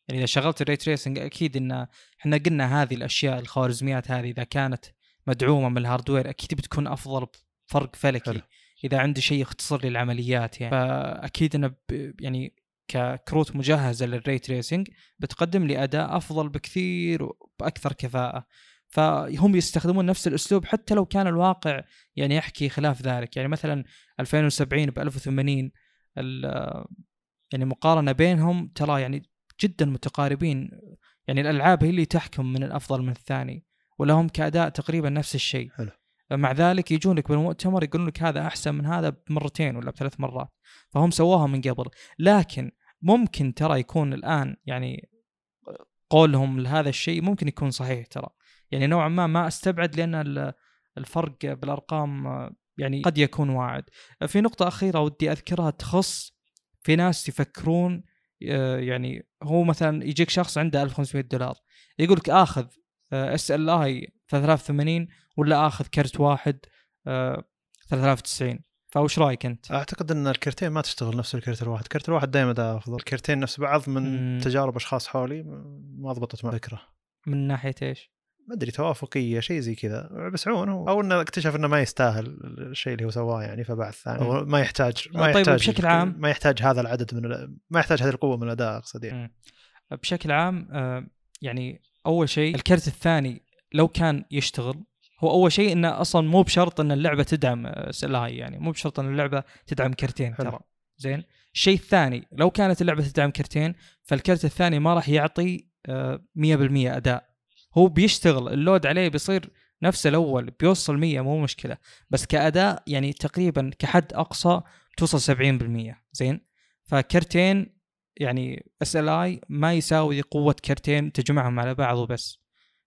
يعني إذا شغلت ال ray tracing أكيد إن إحنا قلنا هذه الأشياء الخوارزميات هذه إذا كانت مدعومة من ال hardware أكيد بتكون أفضل بفرق فلكي حلو. إذا عندي شيء يختصر لي العمليات يعني. فأكيد انه يعني ككروت مجهزة لل ray tracing بتقدم لي أداء أفضل بكثير وبأكثر كفاءة. فهم يستخدمون نفس الأسلوب حتى لو كان الواقع يعني يحكي خلاف ذلك. يعني مثلا 2070 ب 1080 يعني مقارنة بينهم ترى يعني جدا متقاربين. يعني الألعاب هي اللي تحكم من الأفضل من الثاني ولهم كأداء تقريبا نفس الشيء. حلو. مع ذلك يجونك بالمؤتمر يقولون لك هذا أحسن من هذا بمرتين ولا بثلاث مرات. فهم سووها من قبل. لكن ممكن ترى يكون الآن يعني قولهم لهذا الشيء ممكن يكون صحيح ترى. يعني نوعا ما ما أستبعد لأن الفرق بالأرقام يعني قد يكون واعد في نقطة أخيرة ودي أذكرها تخص في ناس يفكرون آه، يعني هو مثلا يجيك شخص عنده 1500 دولار يقول لك آخذ اس ال اي 3080 ولا آخذ كرت واحد 3090 آه، فوش رأيك أنت؟ أعتقد إن الكرتين ما تشتغل نفس الكرت الواحد، الكرت الواحد دائما اداء أفضل، الكرتين نفس بعض من مم. تجارب أشخاص حولي ما ضبطت مع الفكرة. من ناحية إيش؟ ما أدري توافقية شيء زي كذا. بس عموما أو إنه اكتشف إنه ما يستاهل الشيء اللي هو سواه يعني فبعث ثاني. أو ما يحتاج ما طيب يحتاج بشكل عام؟ ما يحتاج هذا العدد من ما يحتاج هذه القوة من الأداء أقصد يعني. بشكل عام آه، يعني أول شيء الكرت الثاني لو كان يشتغل هو أول شيء إنه أصلا مو بشرط إن اللعبة تدعم سلاي يعني. مو بشرط إن اللعبة تدعم كرتين ترى. زين؟ الشيء الثاني لو كانت اللعبة تدعم كرتين فالكرت الثاني ما راح يعطي 100% آه، أداء. هو بيشتغل ال load عليه بيصير نفس الأول بيوصل 100 مو مشكلة. بس كأداء يعني تقريبا كحد أقصى توصل 70% زين؟ فكرتين يعني SLI ما يساوي قوة كرتين تجمعهم على بعض وبس.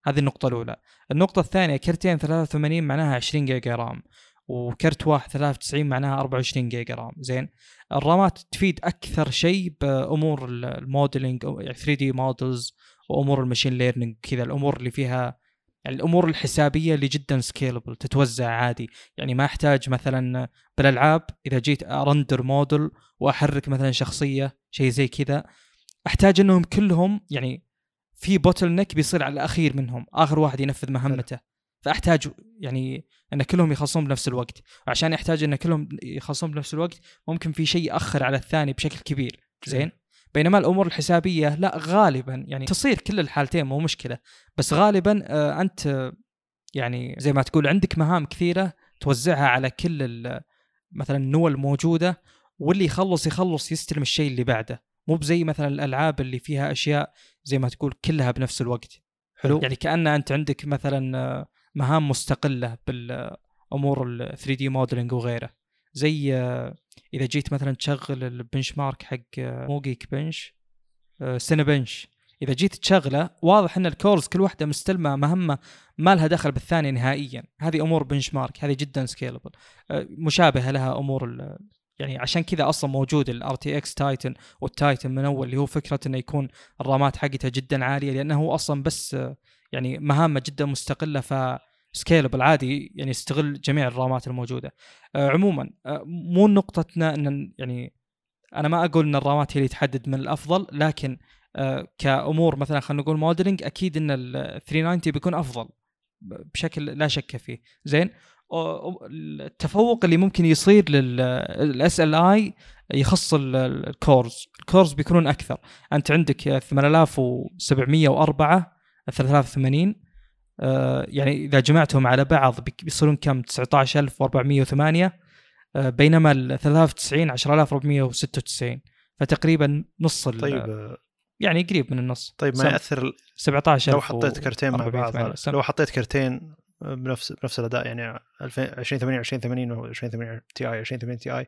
هذه النقطة الأولى. النقطة الثانية كرتين 83 معناها 20 giga RAM وكرت واحد 93 معناها 24 giga RAM زين؟ ال RAMات تفيد أكثر شيء بأمور ال modeling 3D models وأمور ال machine learning كذا الأمور اللي فيها يعني الأمور الحسابية اللي جدا scalable تتوزع عادي. يعني ما أحتاج مثلا بالألعاب إذا جيت أ render model وأحرك مثلا شخصية شيء زي كذا أحتاج إنهم كلهم يعني في bottleneck بيصير على الأخير منهم آخر واحد ينفذ مهمته. فأحتاج يعني إن كلهم يخلصون بنفس الوقت. وعشان يحتاج إن كلهم يخلصون بنفس الوقت ممكن في شيء يأخر على الثاني بشكل كبير. زين؟ بينما الأمور الحسابية لا غالبا يعني تصير كل الحالتين مو مشكلة بس غالبا آه، أنت يعني زي ما تقول عندك مهام كثيرة توزعها على كل مثلا النوى الموجودة واللي يخلص يخلص يستلم الشيء اللي بعده. مو بزي مثلا الألعاب اللي فيها أشياء زي ما تقول كلها بنفس الوقت. حلو؟ يعني كأن أنت عندك مثلا آه، مهام مستقلة بالأمور ال 3D modeling وغيره. زي آه، إذا جيت مثلا تشغل ال benchmark حق آه، مو Geekbench Cinebench إذا جيت تشغله واضح إن ال cores كل واحدة مستلمة مهمة ما لها دخل بالثانية نهائيا. هذه أمور benchmark هذه جدا scalable مشابهة لها أمور يعني عشان كذا أصلا موجود ال RTX Titan وال Titan من أول اللي هو فكرة إنه يكون ال RAMات حقتها جدا عالية لأنه هو أصلا بس آه، يعني مهامة جدا مستقلة ف scalable عادي يعني يستغل جميع ال RAMات الموجودة. آه، عموما آه، مو نقطتنا إن يعني أنا ما أقول إن ال RAMات هي اللي تحدد من الأفضل لكن آه، كأمور مثلا خلينا نقول modeling أكيد إن ال 390 بيكون أفضل بشكل لا شك فيه. زين؟ التفوق اللي ممكن يصير لل SLI يخص ال- ال- ال cores ال cores بيكونون أكثر. أنت عندك 8704 380 آه، يعني إذا جمعتهم على بعض بيصيرون كم؟ 19408 آه، بينما ال 93 10496 فتقريبا نص ال- طيب آه، يعني قريب من النص. طيب ما يأثر 17 لو حطيت كرتين مع بعض. لو حطيت كرتين بنفس بنفس الأداء يعني 2080 2080 و 2080 Ti 2080 Ti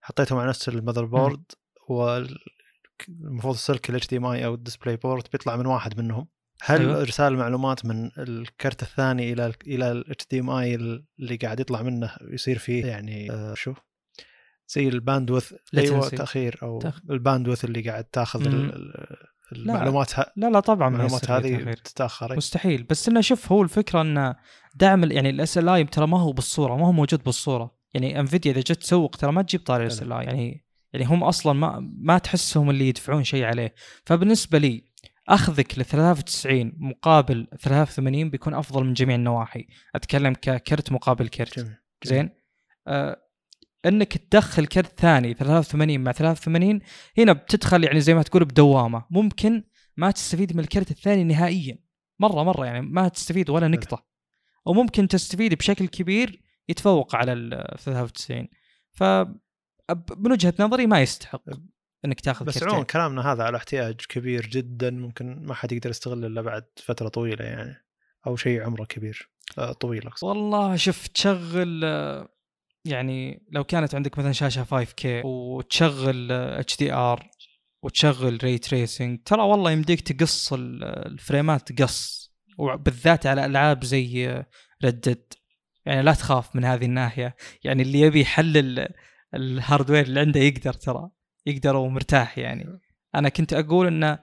حطيتهم على نفس ال motherboard والمفروض السلك ال HDMI أو ال DisplayPort بيطلع من واحد منهم. هل أيوة. إرسال المعلومات من الكرت الثاني إلى ال إلى ال HDMI اللي قاعد يطلع منه يصير فيه يعني آه شو؟ زي ال bandwidth أيوه. تاخير أو تأخ- ال bandwidth اللي قاعد تاخذ المعلومات ه- لا لا طبعا ما المعلومات هذه. تتأخر. مستحيل. بس إنه شوف هو الفكرة إنه دعم يعني ال SLI ترى ما هو بالصورة ما هو موجود بالصورة. يعني إنفيديا إذا جت تسوق ترى ما تجيب طاري ال SLI. يعني يعني هم أصلا ما ما تحسهم اللي يدفعون شيء عليه. فبالنسبة لي أخذك ل 93 مقابل 83 بيكون أفضل من جميع النواحي. أتكلم ككرت مقابل كرت. جميل زين؟ آه إنك تدخل كرت ثاني 83 مع 83 هنا بتدخل يعني زي ما تقول بدوامة. ممكن ما تستفيد من الكرت الثاني نهائيا. مرة مرة يعني ما تستفيد ولا نقطة. وممكن تستفيد بشكل كبير يتفوق على ال 93 ف من وجهة نظري ما يستحق. إنك تاخذ بس عموما كلامنا هذا على احتياج كبير جدا ممكن ما حد يقدر يستغله إلا بعد فترة طويلة يعني أو شيء عمره كبير آه، طويل أقصد. والله شوف تشغل آه، يعني لو كانت عندك مثلا شاشة 5K وتشغل HDR وتشغل ray tracing ترى والله يمديك تقص ال- ال frameات قص وبالذات على ألعاب زي Red Dead يعني لا تخاف من هذه الناحية. يعني اللي يبي يحلل ال hardware اللي عنده يقدر ترى. يقدر ومرتاح يعني. أنا كنت أقول انه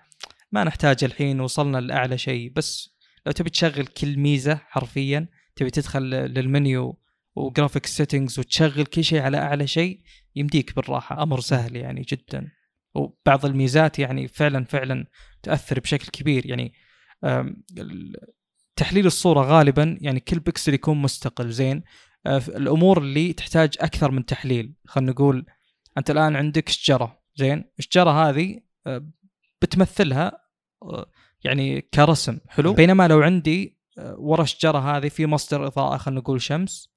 ما نحتاج الحين وصلنا لأعلى شيء بس لو تبي تشغل كل ميزة حرفيا تبي تدخل لل menu و graphics settings وتشغل كل شيء على أعلى شيء يمديك بالراحة. أمر سهل يعني جدا. وبعض الميزات يعني فعلا فعلا تأثر بشكل كبير. يعني تحليل الصورة غالبا يعني كل بكسل يكون مستقل زين. آه، الأمور اللي تحتاج أكثر من تحليل خلينا نقول أنت الآن عندك شجرة. زين؟ الشجرة هذه آه، بتمثلها آه، يعني كرسم. حلو؟ بينما لو عندي آه، ورا الشجرة هذه في مصدر إضاءة خلينا نقول شمس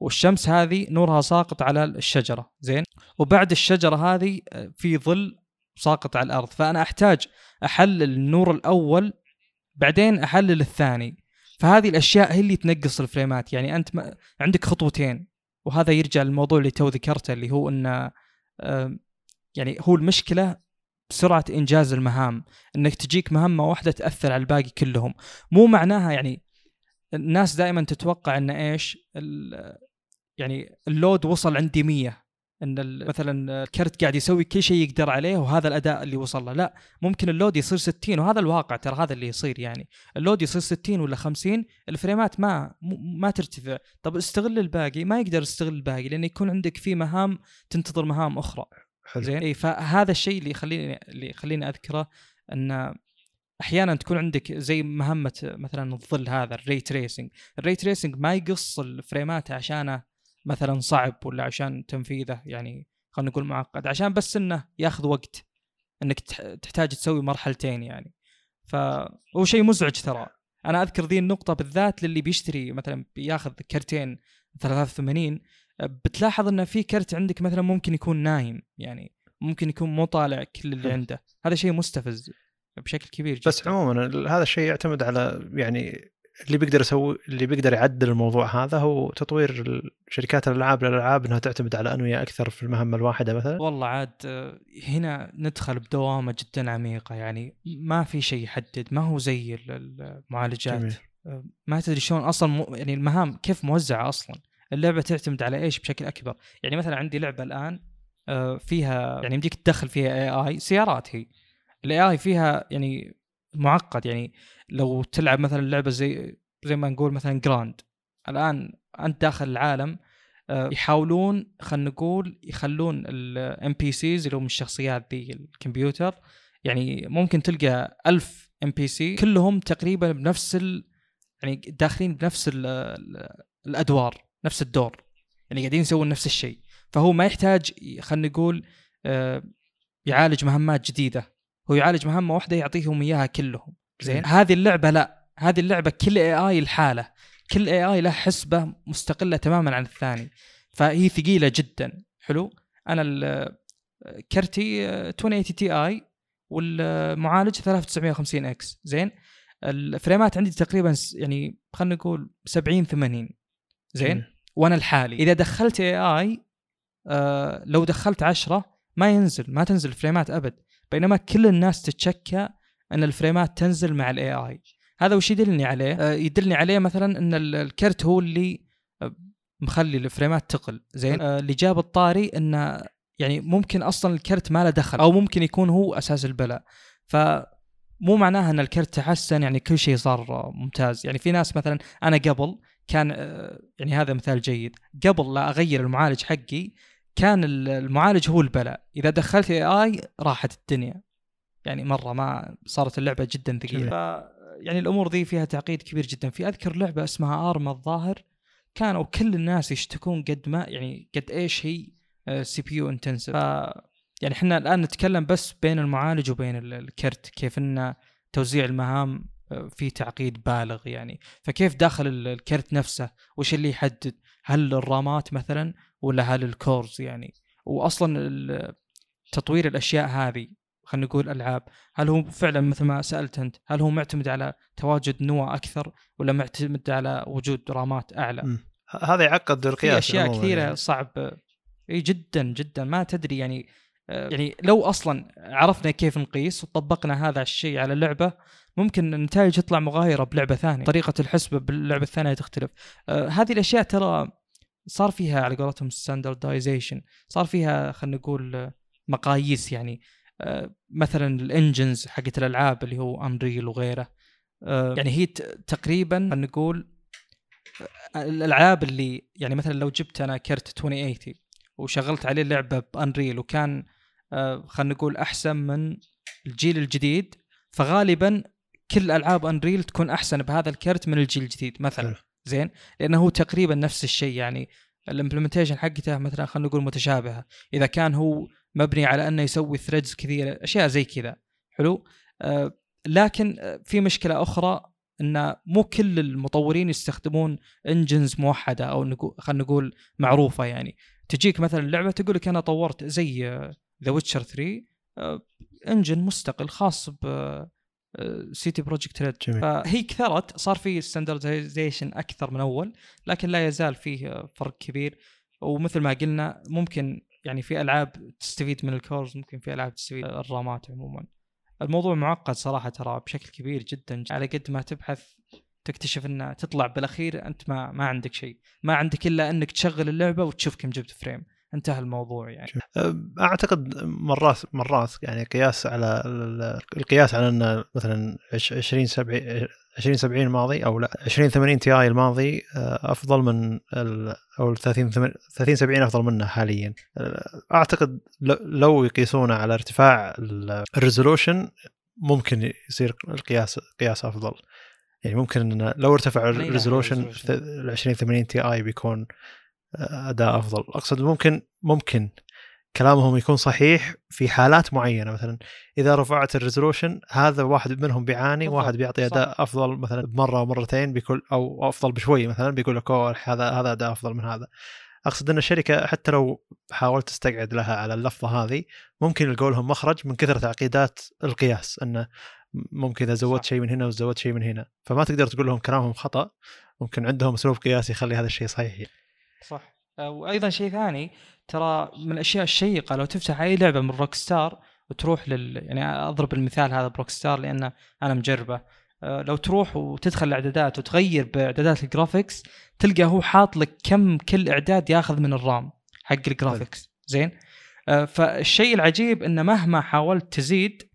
والشمس هذه نورها ساقط على الشجرة. زين؟ وبعد الشجرة هذه في ظل ساقط على الأرض. فأنا أحتاج أحلل النور الأول بعدين أحلل الثاني. فهذه الأشياء هي اللي تنقص الفريمات. يعني أنت ما عندك خطوتين وهذا يرجع للموضوع اللي تو ذكرته اللي هو انه آم، يعني هو المشكلة بسرعة إنجاز المهام إنك تجيك مهمة واحدة تأثر على الباقي كلهم. مو معناها يعني الناس دائما تتوقع إن إيش يعني ال load وصل عندي 100 إن ال- مثلا الكرت قاعد يسوي كل شيء يقدر عليه وهذا الأداء اللي وصل له. لا ممكن ال load يصير 60 وهذا الواقع ترى هذا اللي يصير يعني. ال load يصير 60 ولا 50 ال frameات ما ما ترتفع. طب استغل الباقي ما يقدر يستغل الباقي لأنه يكون عندك في مهام تنتظر مهام أخرى. حلو. زين؟ اي فهذا الشيء اللي يخليني اللي يخليني أذكره إن أحيانا تكون عندك زي مهمة مثلا الظل هذا ال ray tracing ال ray tracing ما يقص ال frameات عشانه مثلا صعب ولا عشان تنفيذه يعني خلينا نقول معقد عشان بس إنه ياخذ وقت إنك تح- تحتاج تسوي مرحلتين يعني. فهو شيء مزعج ترى. أنا أذكر ذي النقطة بالذات للي بيشتري مثلا بياخذ كرتين 83 بتلاحظ ان في كرت عندك مثلا ممكن يكون نايم يعني ممكن يكون مو طالع كل اللي عنده. هذا شيء مستفز بشكل كبير جدا. بس عموما هذا الشيء يعتمد على يعني اللي بيقدر يسوي اللي بيقدر يعدل الموضوع هذا هو تطوير شركات الألعاب للألعاب إنها تعتمد على أنوية أكثر في المهمة الواحدة مثلا. والله عاد آه، هنا ندخل بدوامة جدا عميقة. يعني ما في شيء يحدد ما هو زي المعالجات. جميل. آه، ما تدري شلون أصلا يعني المهام كيف موزعة أصلا. اللعبة تعتمد على إيش بشكل أكبر. يعني مثلا عندي لعبة الآن آه، فيها يعني يمديك تدخل فيها AI سيارات هي. ال AI فيها يعني معقد يعني لو تلعب مثلا لعبة زي زي ما نقول مثلا جراند الآن أنت داخل العالم آه، يحاولون خلينا نقول يخلون ال NPCs اللي هم الشخصيات ذي الكمبيوتر يعني ممكن تلقى ألف NPC كلهم تقريبا بنفس ال يعني داخلين بنفس ال الأدوار نفس الدور يعني قاعدين يسوون نفس الشيء. فهو ما يحتاج خلينا نقول آه، يعالج مهمات جديدة. هو يعالج مهمة واحدة يعطيهم إياها كلهم. زين؟ هذه اللعبة لا. هذه اللعبة كل AI لحاله كل AI له حسبة مستقلة تماما عن الثاني. فهي ثقيلة جدا. حلو؟ أنا كرتي 2080 Ti والمعالج 3950X. زين؟ ال frameات عندي تقريبا يعني خلينا نقول 70 80 زين؟ وأنا الحالي إذا دخلت AI آه لو دخلت 10 ما ينزل. ما تنزل ال frameات أبد. بينما كل الناس تتشكى إن ال frameات تنزل مع ال AI هذا وش يدلني عليه؟ آه، يدلني عليه مثلا إن الكرت هو اللي آه، مخلي ال frameات تقل. زين؟ آه، اللي جاب الطاري إنه يعني ممكن أصلا الكرت ما له دخل أو ممكن يكون هو أساس البلاء ف مو معناها إن الكرت تحسن يعني كل شيء صار ممتاز. يعني في ناس مثلا أنا قبل كان يعني هذا مثال جيد. قبل لا أغير المعالج حقي كان المعالج هو البلاء. إذا دخلت اي اي راحت الدنيا. يعني مرة ما صارت اللعبة جدا ثقيله يعني الأمور ذي فيها تعقيد كبير جدا. في أذكر لعبة اسمها ارما الظاهر. كانوا كل الناس يشتكون قد ما يعني قد إيش هي CPU intensive يعني إحنا الآن نتكلم بس بين المعالج وبين الكرت كيف إن توزيع المهام آه، في تعقيد بالغ يعني. فكيف داخل الكرت نفسه؟ وش اللي يحدد؟ هل ال RAMات مثلا ولا هل ال cores يعني؟ واصلا تطوير الأشياء هذه خلينا نقول ألعاب هل هو فعلا مثل ما سألت أنت هل هو معتمد على تواجد نوع أكثر ولا معتمد على وجود RAMات أعلى؟ هذا يعقد القياس في اشياء كثيرة يعني. صعب. إي جدا جدا. ما تدري يعني آه، يعني لو أصلا عرفنا كيف نقيس وطبقنا هذا الشيء على اللعبه ممكن النتائج تطلع مغايرة بلعبة ثانية. طريقة الحسبة باللعبة الثانية تختلف. آه هذه الأشياء ترى صار فيها على قولتهم standardization صار فيها خلينا نقول مقاييس يعني. آه مثلا ال engines حقت الألعاب اللي هو Unreal وغيره. آه يعني هي تقريبا خلينا نقول الألعاب اللي يعني مثلا لو جبت أنا كرت 2080 وشغلت عليه لعبة ب Unreal وكان آه خلينا نقول أحسن من الجيل الجديد فغالبا كل ألعاب Unreal تكون أحسن بهذا الكرت من الجيل الجديد مثلا. زين؟ لأنه هو تقريبا نفس الشيء يعني ال implementation حقته مثلا خلينا نقول متشابهة. إذا كان هو مبني على أنه يسوي threads كثيرة أشياء زي كذا. حلو؟ آه لكن في مشكلة أخرى إن مو كل المطورين يستخدمون engines موحدة أو خلينا نقول معروفة يعني. تجيك مثلا اللعبه تقول لك أنا طورت زي The Witcher 3 engine مستقل خاص ب CD Projekt Red فهي كثرت صار في standardization أكثر من أول لكن لا يزال فيه فرق كبير. ومثل ما قلنا ممكن يعني في ألعاب تستفيد من ال cores ممكن في ألعاب تستفيد من ال RAMات عموما. الموضوع معقد صراحة ترى بشكل كبير جدا. على قد ما تبحث تكتشف إنه تطلع بالأخير أنت ما ما عندك شيء. ما عندك إلا إنك تشغل اللعبة وتشوف كم جبت frame. انتهى الموضوع يعني. أعتقد مرات مرات يعني قياس على القياس على إن مثلا 20 70 20 70 الماضي أو لا 20 80 Ti الماضي أفضل من أو 30 30 70 أفضل منه حاليا. أعتقد لو يقيسونه على ارتفاع ال resolution ممكن يصير القياس قياس أفضل. يعني ممكن لو ارتفع ال resolution ال 20 80 Ti بيكون أداء أفضل. أقصد ممكن ممكن كلامهم يكون صحيح في حالات معينة. مثلا إذا رفعت ال resolution هذا واحد منهم بيعاني واحد بيعطي صح. أداء أفضل مثلا بمرة أو مرتين بيكون أو أفضل بشوي مثلا بيقول لك أوه هذا هذا أداء أفضل من هذا. أقصد إن الشركة حتى لو حاولت تستقعد لها على اللفظه هذه ممكن يلقوا لهم مخرج من كثره تعقيدات القياس انه ممكن إذا زودت صح. شيء من هنا وزودت شيء من هنا. فما تقدر تقول لهم كلامهم خطأ ممكن عندهم أسلوب قياسي يخلي هذا الشيء صحيح صح. آه، وأيضا شيء ثاني ترى من الأشياء الشيقة لو تفتح أي لعبة من روك ستار وتروح لل يعني أضرب المثال هذا بروك ستار لأن أنا مجربه. آه، لو تروح وتدخل الإعدادات وتغير بإعدادات ال graphics تلقى هو حاط لك كم كل إعداد ياخذ من ال RAM حق ال graphics زين؟ آه، فالشيء العجيب إنه مهما حاولت تزيد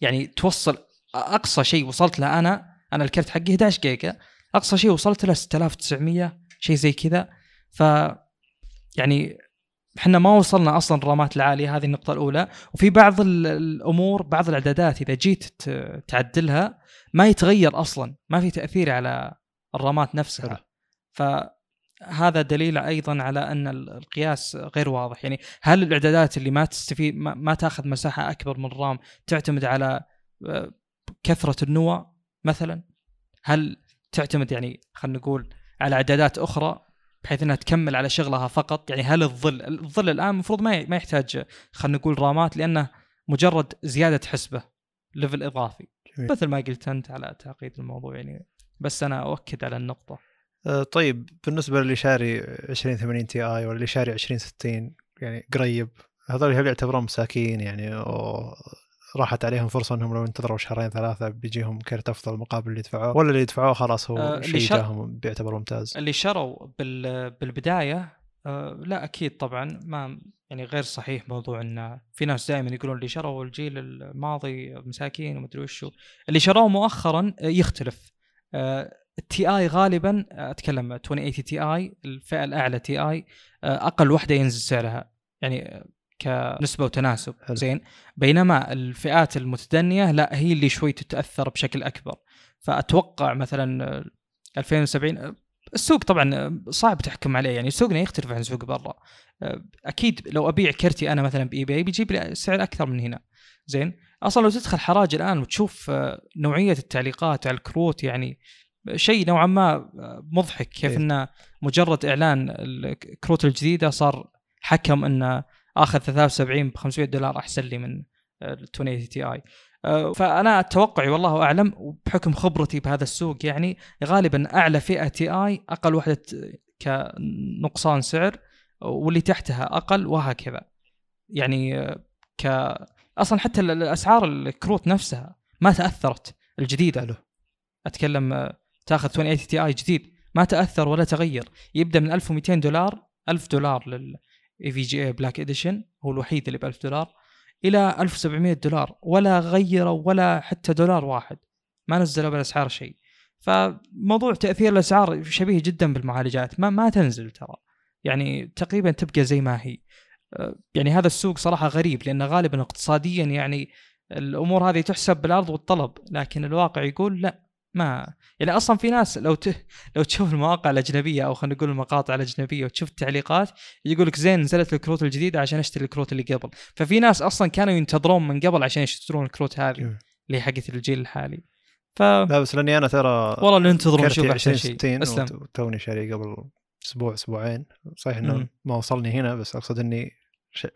يعني توصل أقصى شيء وصلت له أنا أنا الكرت حقي 11 جيجا أقصى شيء وصلت له 6900 شيء زي كذا. ف يعني إحنا ما وصلنا أصلا ال RAMات العالية هذه النقطة الأولى. وفي بعض ال- الأمور بعض الإعدادات إذا جيت تعدلها ما يتغير أصلا ما في تأثير على الرامات. نفسها. فهذا دليل أيضا على أن ال- القياس غير واضح. يعني هل الإعدادات اللي ما تستفيد ما, ما تاخذ مساحة أكبر من الرام تعتمد على آه، كثرة النوى مثلا؟ هل تعتمد يعني خلينا نقول على اعدادات أخرى بحيث انها تكمل على شغلها فقط. يعني هل الظل الظل الآن المفروض ما ما يحتاج خلينا نقول RAMات لأنه مجرد زيادة حسبة level إضافي. جميل. مثل ما قلت أنت على تعقيد الموضوع يعني. بس أنا أؤكد على النقطة. آه، طيب بالنسبة للي شاري 2080 Ti ولا اللي شاري 2060 يعني قريب هذول هل يعتبرون مساكين يعني راحت عليهم فرصة إنهم لو انتظروا شهرين ثلاثة بيجيهم كرت أفضل مقابل اللي دفعوه. ولا اللي دفعوه خلاص هو آه، شيء شا- جاهم بيعتبر ممتاز. اللي شروا بال بالبداية آه لا أكيد طبعا ما يعني غير صحيح موضوع إن في ناس دائما يقولون اللي شروا الجيل الماضي مساكين ومدري وشو اللي شروه مؤخرا آه، يختلف. آه ال Ti غالبا آه، أتكلم 2080 Ti الفئة الأعلى Ti آه، أقل وحدة ينزل سعرها. يعني كنسبه وتناسب. حلو. زين. بينما الفئات المتدنية لا هي اللي شوي تتأثر بشكل أكبر. فأتوقع مثلا آه، 2070 آه، السوق طبعا صعب تحكم عليه. يعني سوقنا يختلف عن سوق برا. أكيد لو أبيع كرتي أنا مثلا eBay بيجيب لي سعر أكثر من هنا. زين. أصلا لو تدخل حراج الآن وتشوف نوعية التعليقات على الكروت يعني شيء نوعا ما مضحك. كيف إيه. انه مجرد إعلان الكروت الجديدة صار حكم انه آخذ 3070 ب 500 دولار أحسن لي من ال 2080 Ti. فأنا توقعي والله أعلم وبحكم خبرتي بهذا السوق يعني غالبا أعلى فئة Ti أقل وحدة كنقصان سعر واللي تحتها أقل وهكذا. يعني آه، ك أصلا حتى ال- الأسعار الكروت نفسها ما تأثرت الجديدة. حلو. أتكلم آه، تأخذ 2080 Ti جديد ما تأثر ولا تغير. يبدأ من 1200 دولار 1000 دولار لل EVGA Black Edition هو الوحيد اللي ب 1000 دولار إلى 1700 دولار ولا غيروا ولا حتى دولار واحد. ما نزلوا بالأسعار شيء. فموضوع تأثير الأسعار شبيه جدا بالمعالجات. ما ما تنزل ترى. يعني تقريبا تبقى زي ما هي. أه، يعني هذا السوق صراحة غريب لأنه غالبا اقتصاديا يعني الأمور هذه تحسب بالعرض والطلب لكن الواقع يقول لا. ما يعني أصلا في ناس لو ت... لو تشوف المواقع الأجنبية أو خلينا نقول المقاطع الأجنبية وتشوف التعليقات يقول لك زين نزلت الكروت الجديدة عشان أشتري الكروت اللي قبل ففي ناس أصلا كانوا ينتظرون من قبل عشان يشترون الكروت هذه. اللي حقت الجيل الحالي ف لا بس لأني أنا ترى والله ننتظر كرتي أحسن 20 شيء 60 أسلم وتوني شاري قبل أسبوع أسبوعين صحيح إنه. ما وصلني هنا بس أقصد إني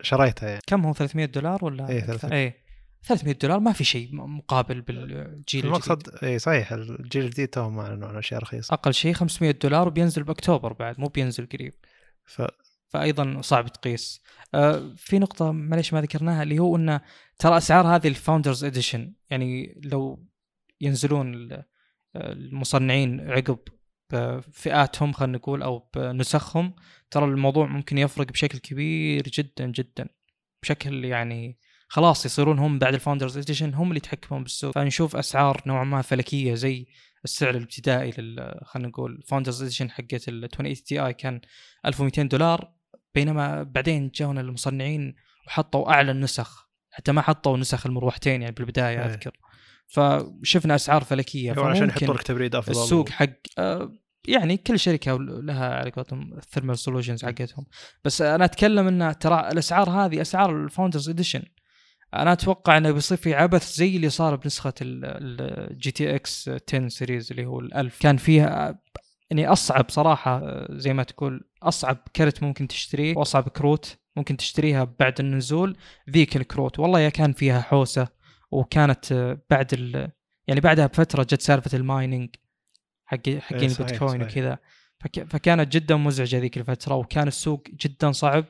شريتها يعني كم هو 300 دولار ولا أكثر؟ 300. إيه 300 دولار ما في شيء مقابل بالجيل الجديد. المقصد اي صحيح الجيل الجديد توهم ما اعلنوا عن أشياء رخيصة. أقل شيء 500 دولار وبينزل بأكتوبر بعد مو بينزل قريب. ف فايضا صعب تقيس. آه، في نقطة معليش ما ذكرناها اللي هو إنه ترى أسعار هذه ال Founders Edition يعني لو ينزلون ال- المصنعين عقب بفئاتهم خلينا نقول أو بنسخهم ترى الموضوع ممكن يفرق بشكل كبير جدا جدا. بشكل يعني خلاص يصيرون هم بعد ال Founders Edition هم اللي يتحكمون بالسوق. فنشوف أسعار نوعا ما فلكية زي السعر الابتدائي لل خلينا نقول Founders Edition حقت ال 2080 Ti كان 1200 دولار بينما بعدين جاونا المصنعين وحطوا أعلى النسخ حتى ما حطوا نسخ المروحتين يعني بالبداية إيه. أذكر. فشفنا أسعار فلكية هو عشان يحطوا لك تبريد أفضل السوق حق آه، يعني كل شركة لها على قولتهم ال thermal solutions حقتهم. بس أنا أتكلم إن ترى الأسعار هذه أسعار ال Founders Edition أنا أتوقع إنه بيصير في عبث زي اللي صار بنسخة ال GTX 10 series اللي هو الألف. كان فيها يعني أصعب صراحة زي ما تقول أصعب كرت ممكن تشتريه وأصعب كروت ممكن تشتريها بعد النزول ذيك الكروت. والله يا كان فيها حوسة وكانت بعد ال... يعني بعدها بفترة جت سالفة ال mining حق حقين إيه، صحيح، البيتكوين. وكذا. فك... فكانت جدا مزعجة ذيك الفترة وكان السوق جدا صعب.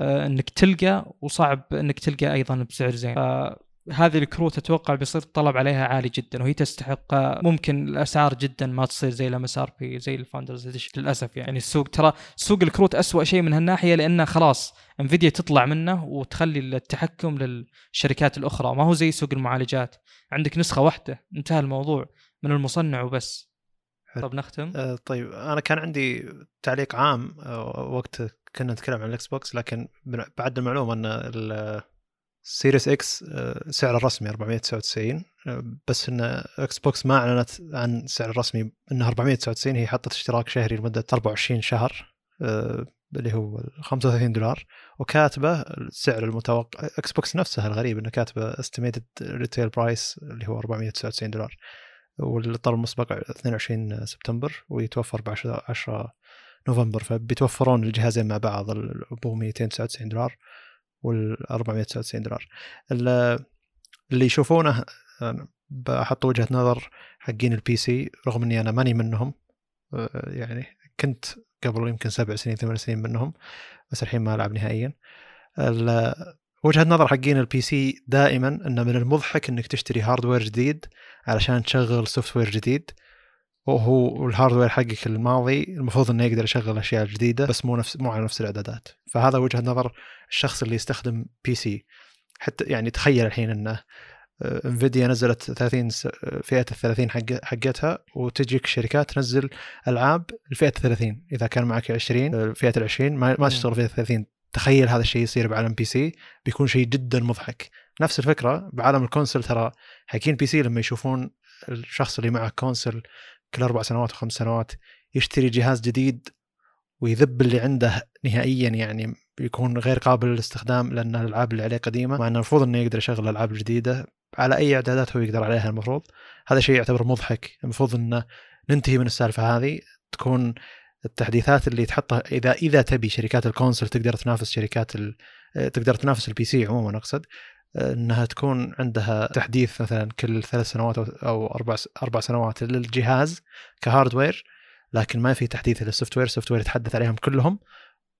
انك تلقى وصعب انك تلقى أيضا بسعر زين. فهذه الكروت أتوقع بيصير الطلب عليها عالي جدا وهي تستحق آه، ممكن الأسعار جدا ما تصير زي لما صار في زي ال Founders Edition للأسف يعني السوق ترى سوق الكروت أسوأ شيء من هالناحية لأنه خلاص انفيديا تطلع منه وتخلي التحكم للشركات الأخرى. ما هو زي سوق المعالجات. عندك نسخة واحدة انتهى الموضوع من المصنع وبس. حلو. طب نختم. آه، طيب أنا كان عندي تعليق عام آه، وقت كنا نتكلم عن الإكس بوكس لكن بعد المعلومة أن السيريس إكس آه، سعره الرسمي 499 آه، بس أن إكس بوكس ما أعلنت عن سعر الرسمي انها 499 هي حطت اشتراك شهري لمدة 24 شهر آه، اللي هو 35 دولار وكاتبة السعر المتوقع إكس بوكس نفسها الغريب انه كاتبة estimated retail price اللي هو 499 دولار والطلب المسبق 22 سبتمبر ويتوفر ب 10 10 نوفمبر فبيتوفرون الجهازين مع بعض ابو 299 دولار وال 499 دولار. ال- اللي يشوفونه بحط وجهة نظر حقين ال PC رغم إني أنا ماني منهم. يعني كنت قبل يمكن سبع سنين ثمان سنين منهم بس الحين ما ألعب نهائيا. وجهة نظر حقين ال PC دائما إنه من المضحك إنك تشتري hardware جديد علشان تشغل software جديد. وهو ال hardware حقك الماضي المفروض إنه يقدر يشغل أشياء جديدة بس مو نفس مو على نفس الإعدادات. فهذا وجهة نظر الشخص اللي يستخدم PC حتى يعني تخيل الحين إنه آه، انفيديا نزلت 30 س- آه، فئة ال 30 حق حقتها وتجيك شركات تنزل ألعاب الفئة 30 إذا كان معك 20 آه، فئة ال 20 ما, ما. تشتغل فئة 30 تخيل هذا الشيء يصير بعالم PC بيكون شيء جدا مضحك. نفس الفكرة بعالم ال console ترى حقين PC لما يشوفون الشخص اللي معه console كل أربع سنوات وخمس سنوات يشتري جهاز جديد ويذب اللي عنده نهائيا يعني يكون غير قابل للاستخدام لأن الألعاب اللي عليه قديمة. مع إنه المفروض إنه يقدر يشغل الألعاب الجديدة على أي إعدادات هو يقدر عليها المفروض. هذا شيء يعتبر مضحك. المفروض إنه ننتهي من السالفة هذه تكون التحديثات اللي تحطها إذا إذا تبي شركات ال console تقدر تنافس شركات. تقدر تنافس ال PC عموما أقصد. إنها تكون عندها تحديث مثلا كل ثلاث سنوات أو أربع أربع سنوات للجهاز ك hardware لكن ما في تحديث لل software ال software يتحدث عليهم كلهم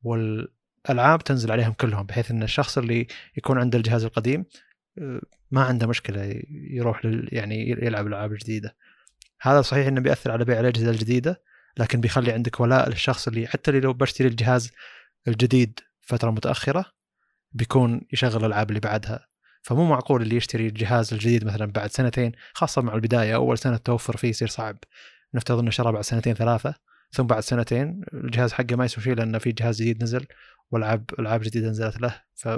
والألعاب تنزل عليهم كلهم بحيث إن الشخص اللي يكون عنده الجهاز القديم آه، ما عنده مشكلة يروح لل يعني يلعب الالعاب الجديده هذا صحيح إنه بيأثر على بيع الأجهزة الجديدة لكن بيخلي عندك ولاء للشخص اللي حتى اللي لو بشتري الجهاز الجديد فترة متأخرة بيكون يشغل الألعاب اللي بعدها. فمو معقول اللي يشتري الجهاز الجديد مثلا بعد سنتين خاصة مع البداية أول سنة التوفر فيه يصير صعب نفترض إنه شرى بعد سنتين ثلاثة ثم بعد سنتين الجهاز حقه ما يسوي شيء لأنه في جهاز جديد نزل والعاب ألعاب جديدة نزلت له ف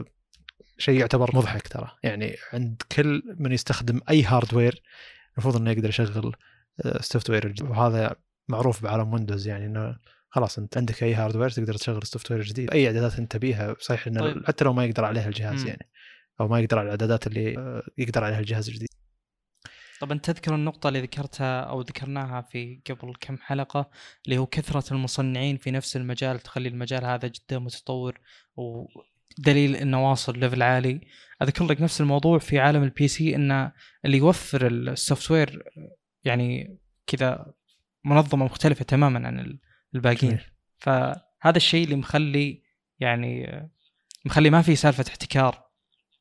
شيء يعتبر مضحك ترى يعني عند كل من يستخدم أي hardware المفروض إنه يقدر يشغل ال software الجديد وهذا معروف بعالم ويندوز يعني إنه خلاص أنت عندك أي hardware تقدر تشغل ال software الجديد أي إعدادات أنت تبيها صحيح إنه طيب. طيب. حتى لو ما يقدر عليها الجهاز مم. يعني أو ما يقدر على الأعدادات اللي آه، يقدر عليها الجهاز الجديد. طبعا تذكر النقطة اللي ذكرتها أو ذكرناها في قبل كم حلقة اللي هو كثرة المصنعين في نفس المجال تخلي المجال هذا جدا متطور ودليل إنه واصل level عالي. أذكر لك نفس الموضوع في عالم ال PC انه اللي يوفر ال software يعني كذا منظمة مختلفة تماما عن ال- الباقيين. فهذا الشيء اللي مخلي يعني مخلي ما في سالفة احتكار.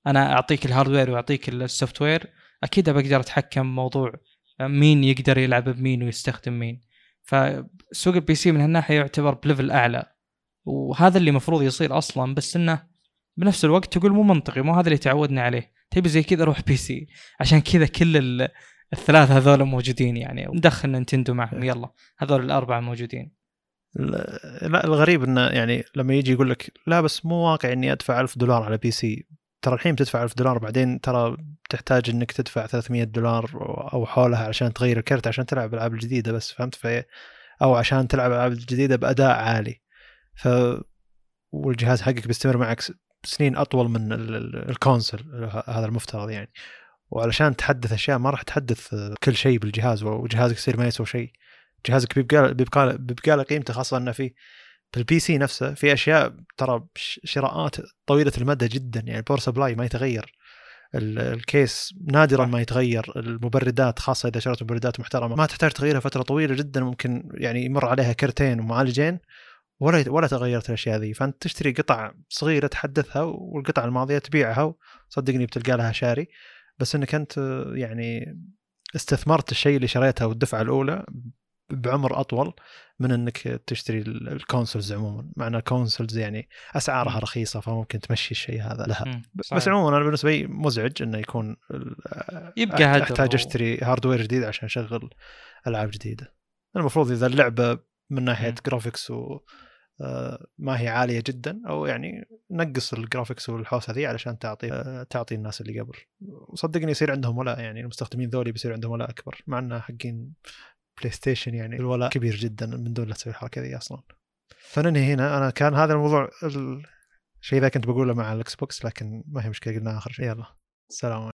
أنا أعطيك ال hardware وأعطيك ال software أكيد بقدر أتحكم موضوع مين يقدر يلعب بمين ويستخدم مين. فسوق ال PC من هالناحية يعتبر ب level أعلى وهذا اللي المفروض يصير أصلا بس إنه بنفس الوقت تقول مو منطقي مو هذا اللي تعودنا عليه. تبي زي كذا روح PC عشان كذا كل ال- الثلاثة هذول موجودين يعني. ندخل نينتندو معهم يلا هذول الأربعة موجودين. لا الغريب إنه يعني لما يجي يقول لك لا بس مو واقع إني أدفع 1000 دولار على PC ترى الحين بتدفع 1000 دولار بعدين ترى تحتاج إنك تدفع 300 دولار أو حولها عشان تغير الكرت عشان تلعب الالعاب الجديده بس فهمت؟ في أو عشان تلعب الالعاب الجديده بأداء عالي. ف والجهاز حقك بيستمر معك سنين أطول من الكونسل هذا المفترض يعني. وعلشان تحدث أشياء ما راح تحدث كل شيء بالجهاز وجهازك يصير ما يسوي شيء. جهازك بيبقى بيبقى بيبقى له قيمته خاصة إنه في بال PC نفسه في أشياء ترى شراءات طويلة المدى جدا يعني ال power supply ما يتغير. ال case نادرا ما يتغير. المبردات خاصة إذا شريت مبردات محترمة. ما تحتاج تغييرها فترة طويلة جدا ممكن يعني يمر عليها كرتين ومعالجين ولا ولا تغيرت الأشياء ذي. فأنت تشتري قطع صغيرة تحدثها والقطع الماضية تبيعها وصدقني بتلقى لها شاري. بس إنك أنت يعني استثمرت الشيء اللي شريته والدفعة الأولى بعمر أطول من إنك تشتري ال consoles عموما. مع ان ال consoles يعني أسعارها رخيصة فممكن تمشي الشيء هذا لها. بس عموما أنا بالنسبة لي مزعج إنه يكون يبقى أحتاج أشتري hardware جديد عشان أشغل ألعاب جديدة. المفروض إذا اللعبة من ناحية graphics و آه، ما هي عالية جدا أو يعني نقص ال graphics والحوسة ذي علشان تعطي آه، تعطي الناس اللي قبل. وصدقني يصير عندهم ولاء يعني المستخدمين ذولي بيصير عندهم ولاء أكبر مع إنه حقين بلاي ستيشن يعني الولاء. كبير جدا من دون لا تسوي الحركه ذي أصلا. فننهي هنا. أنا كان هذا الموضوع الشيء ذا كنت بقوله مع الإكس بوكس لكن ما هي مشكلة قلنا آخر شيء. يلا. عليكم.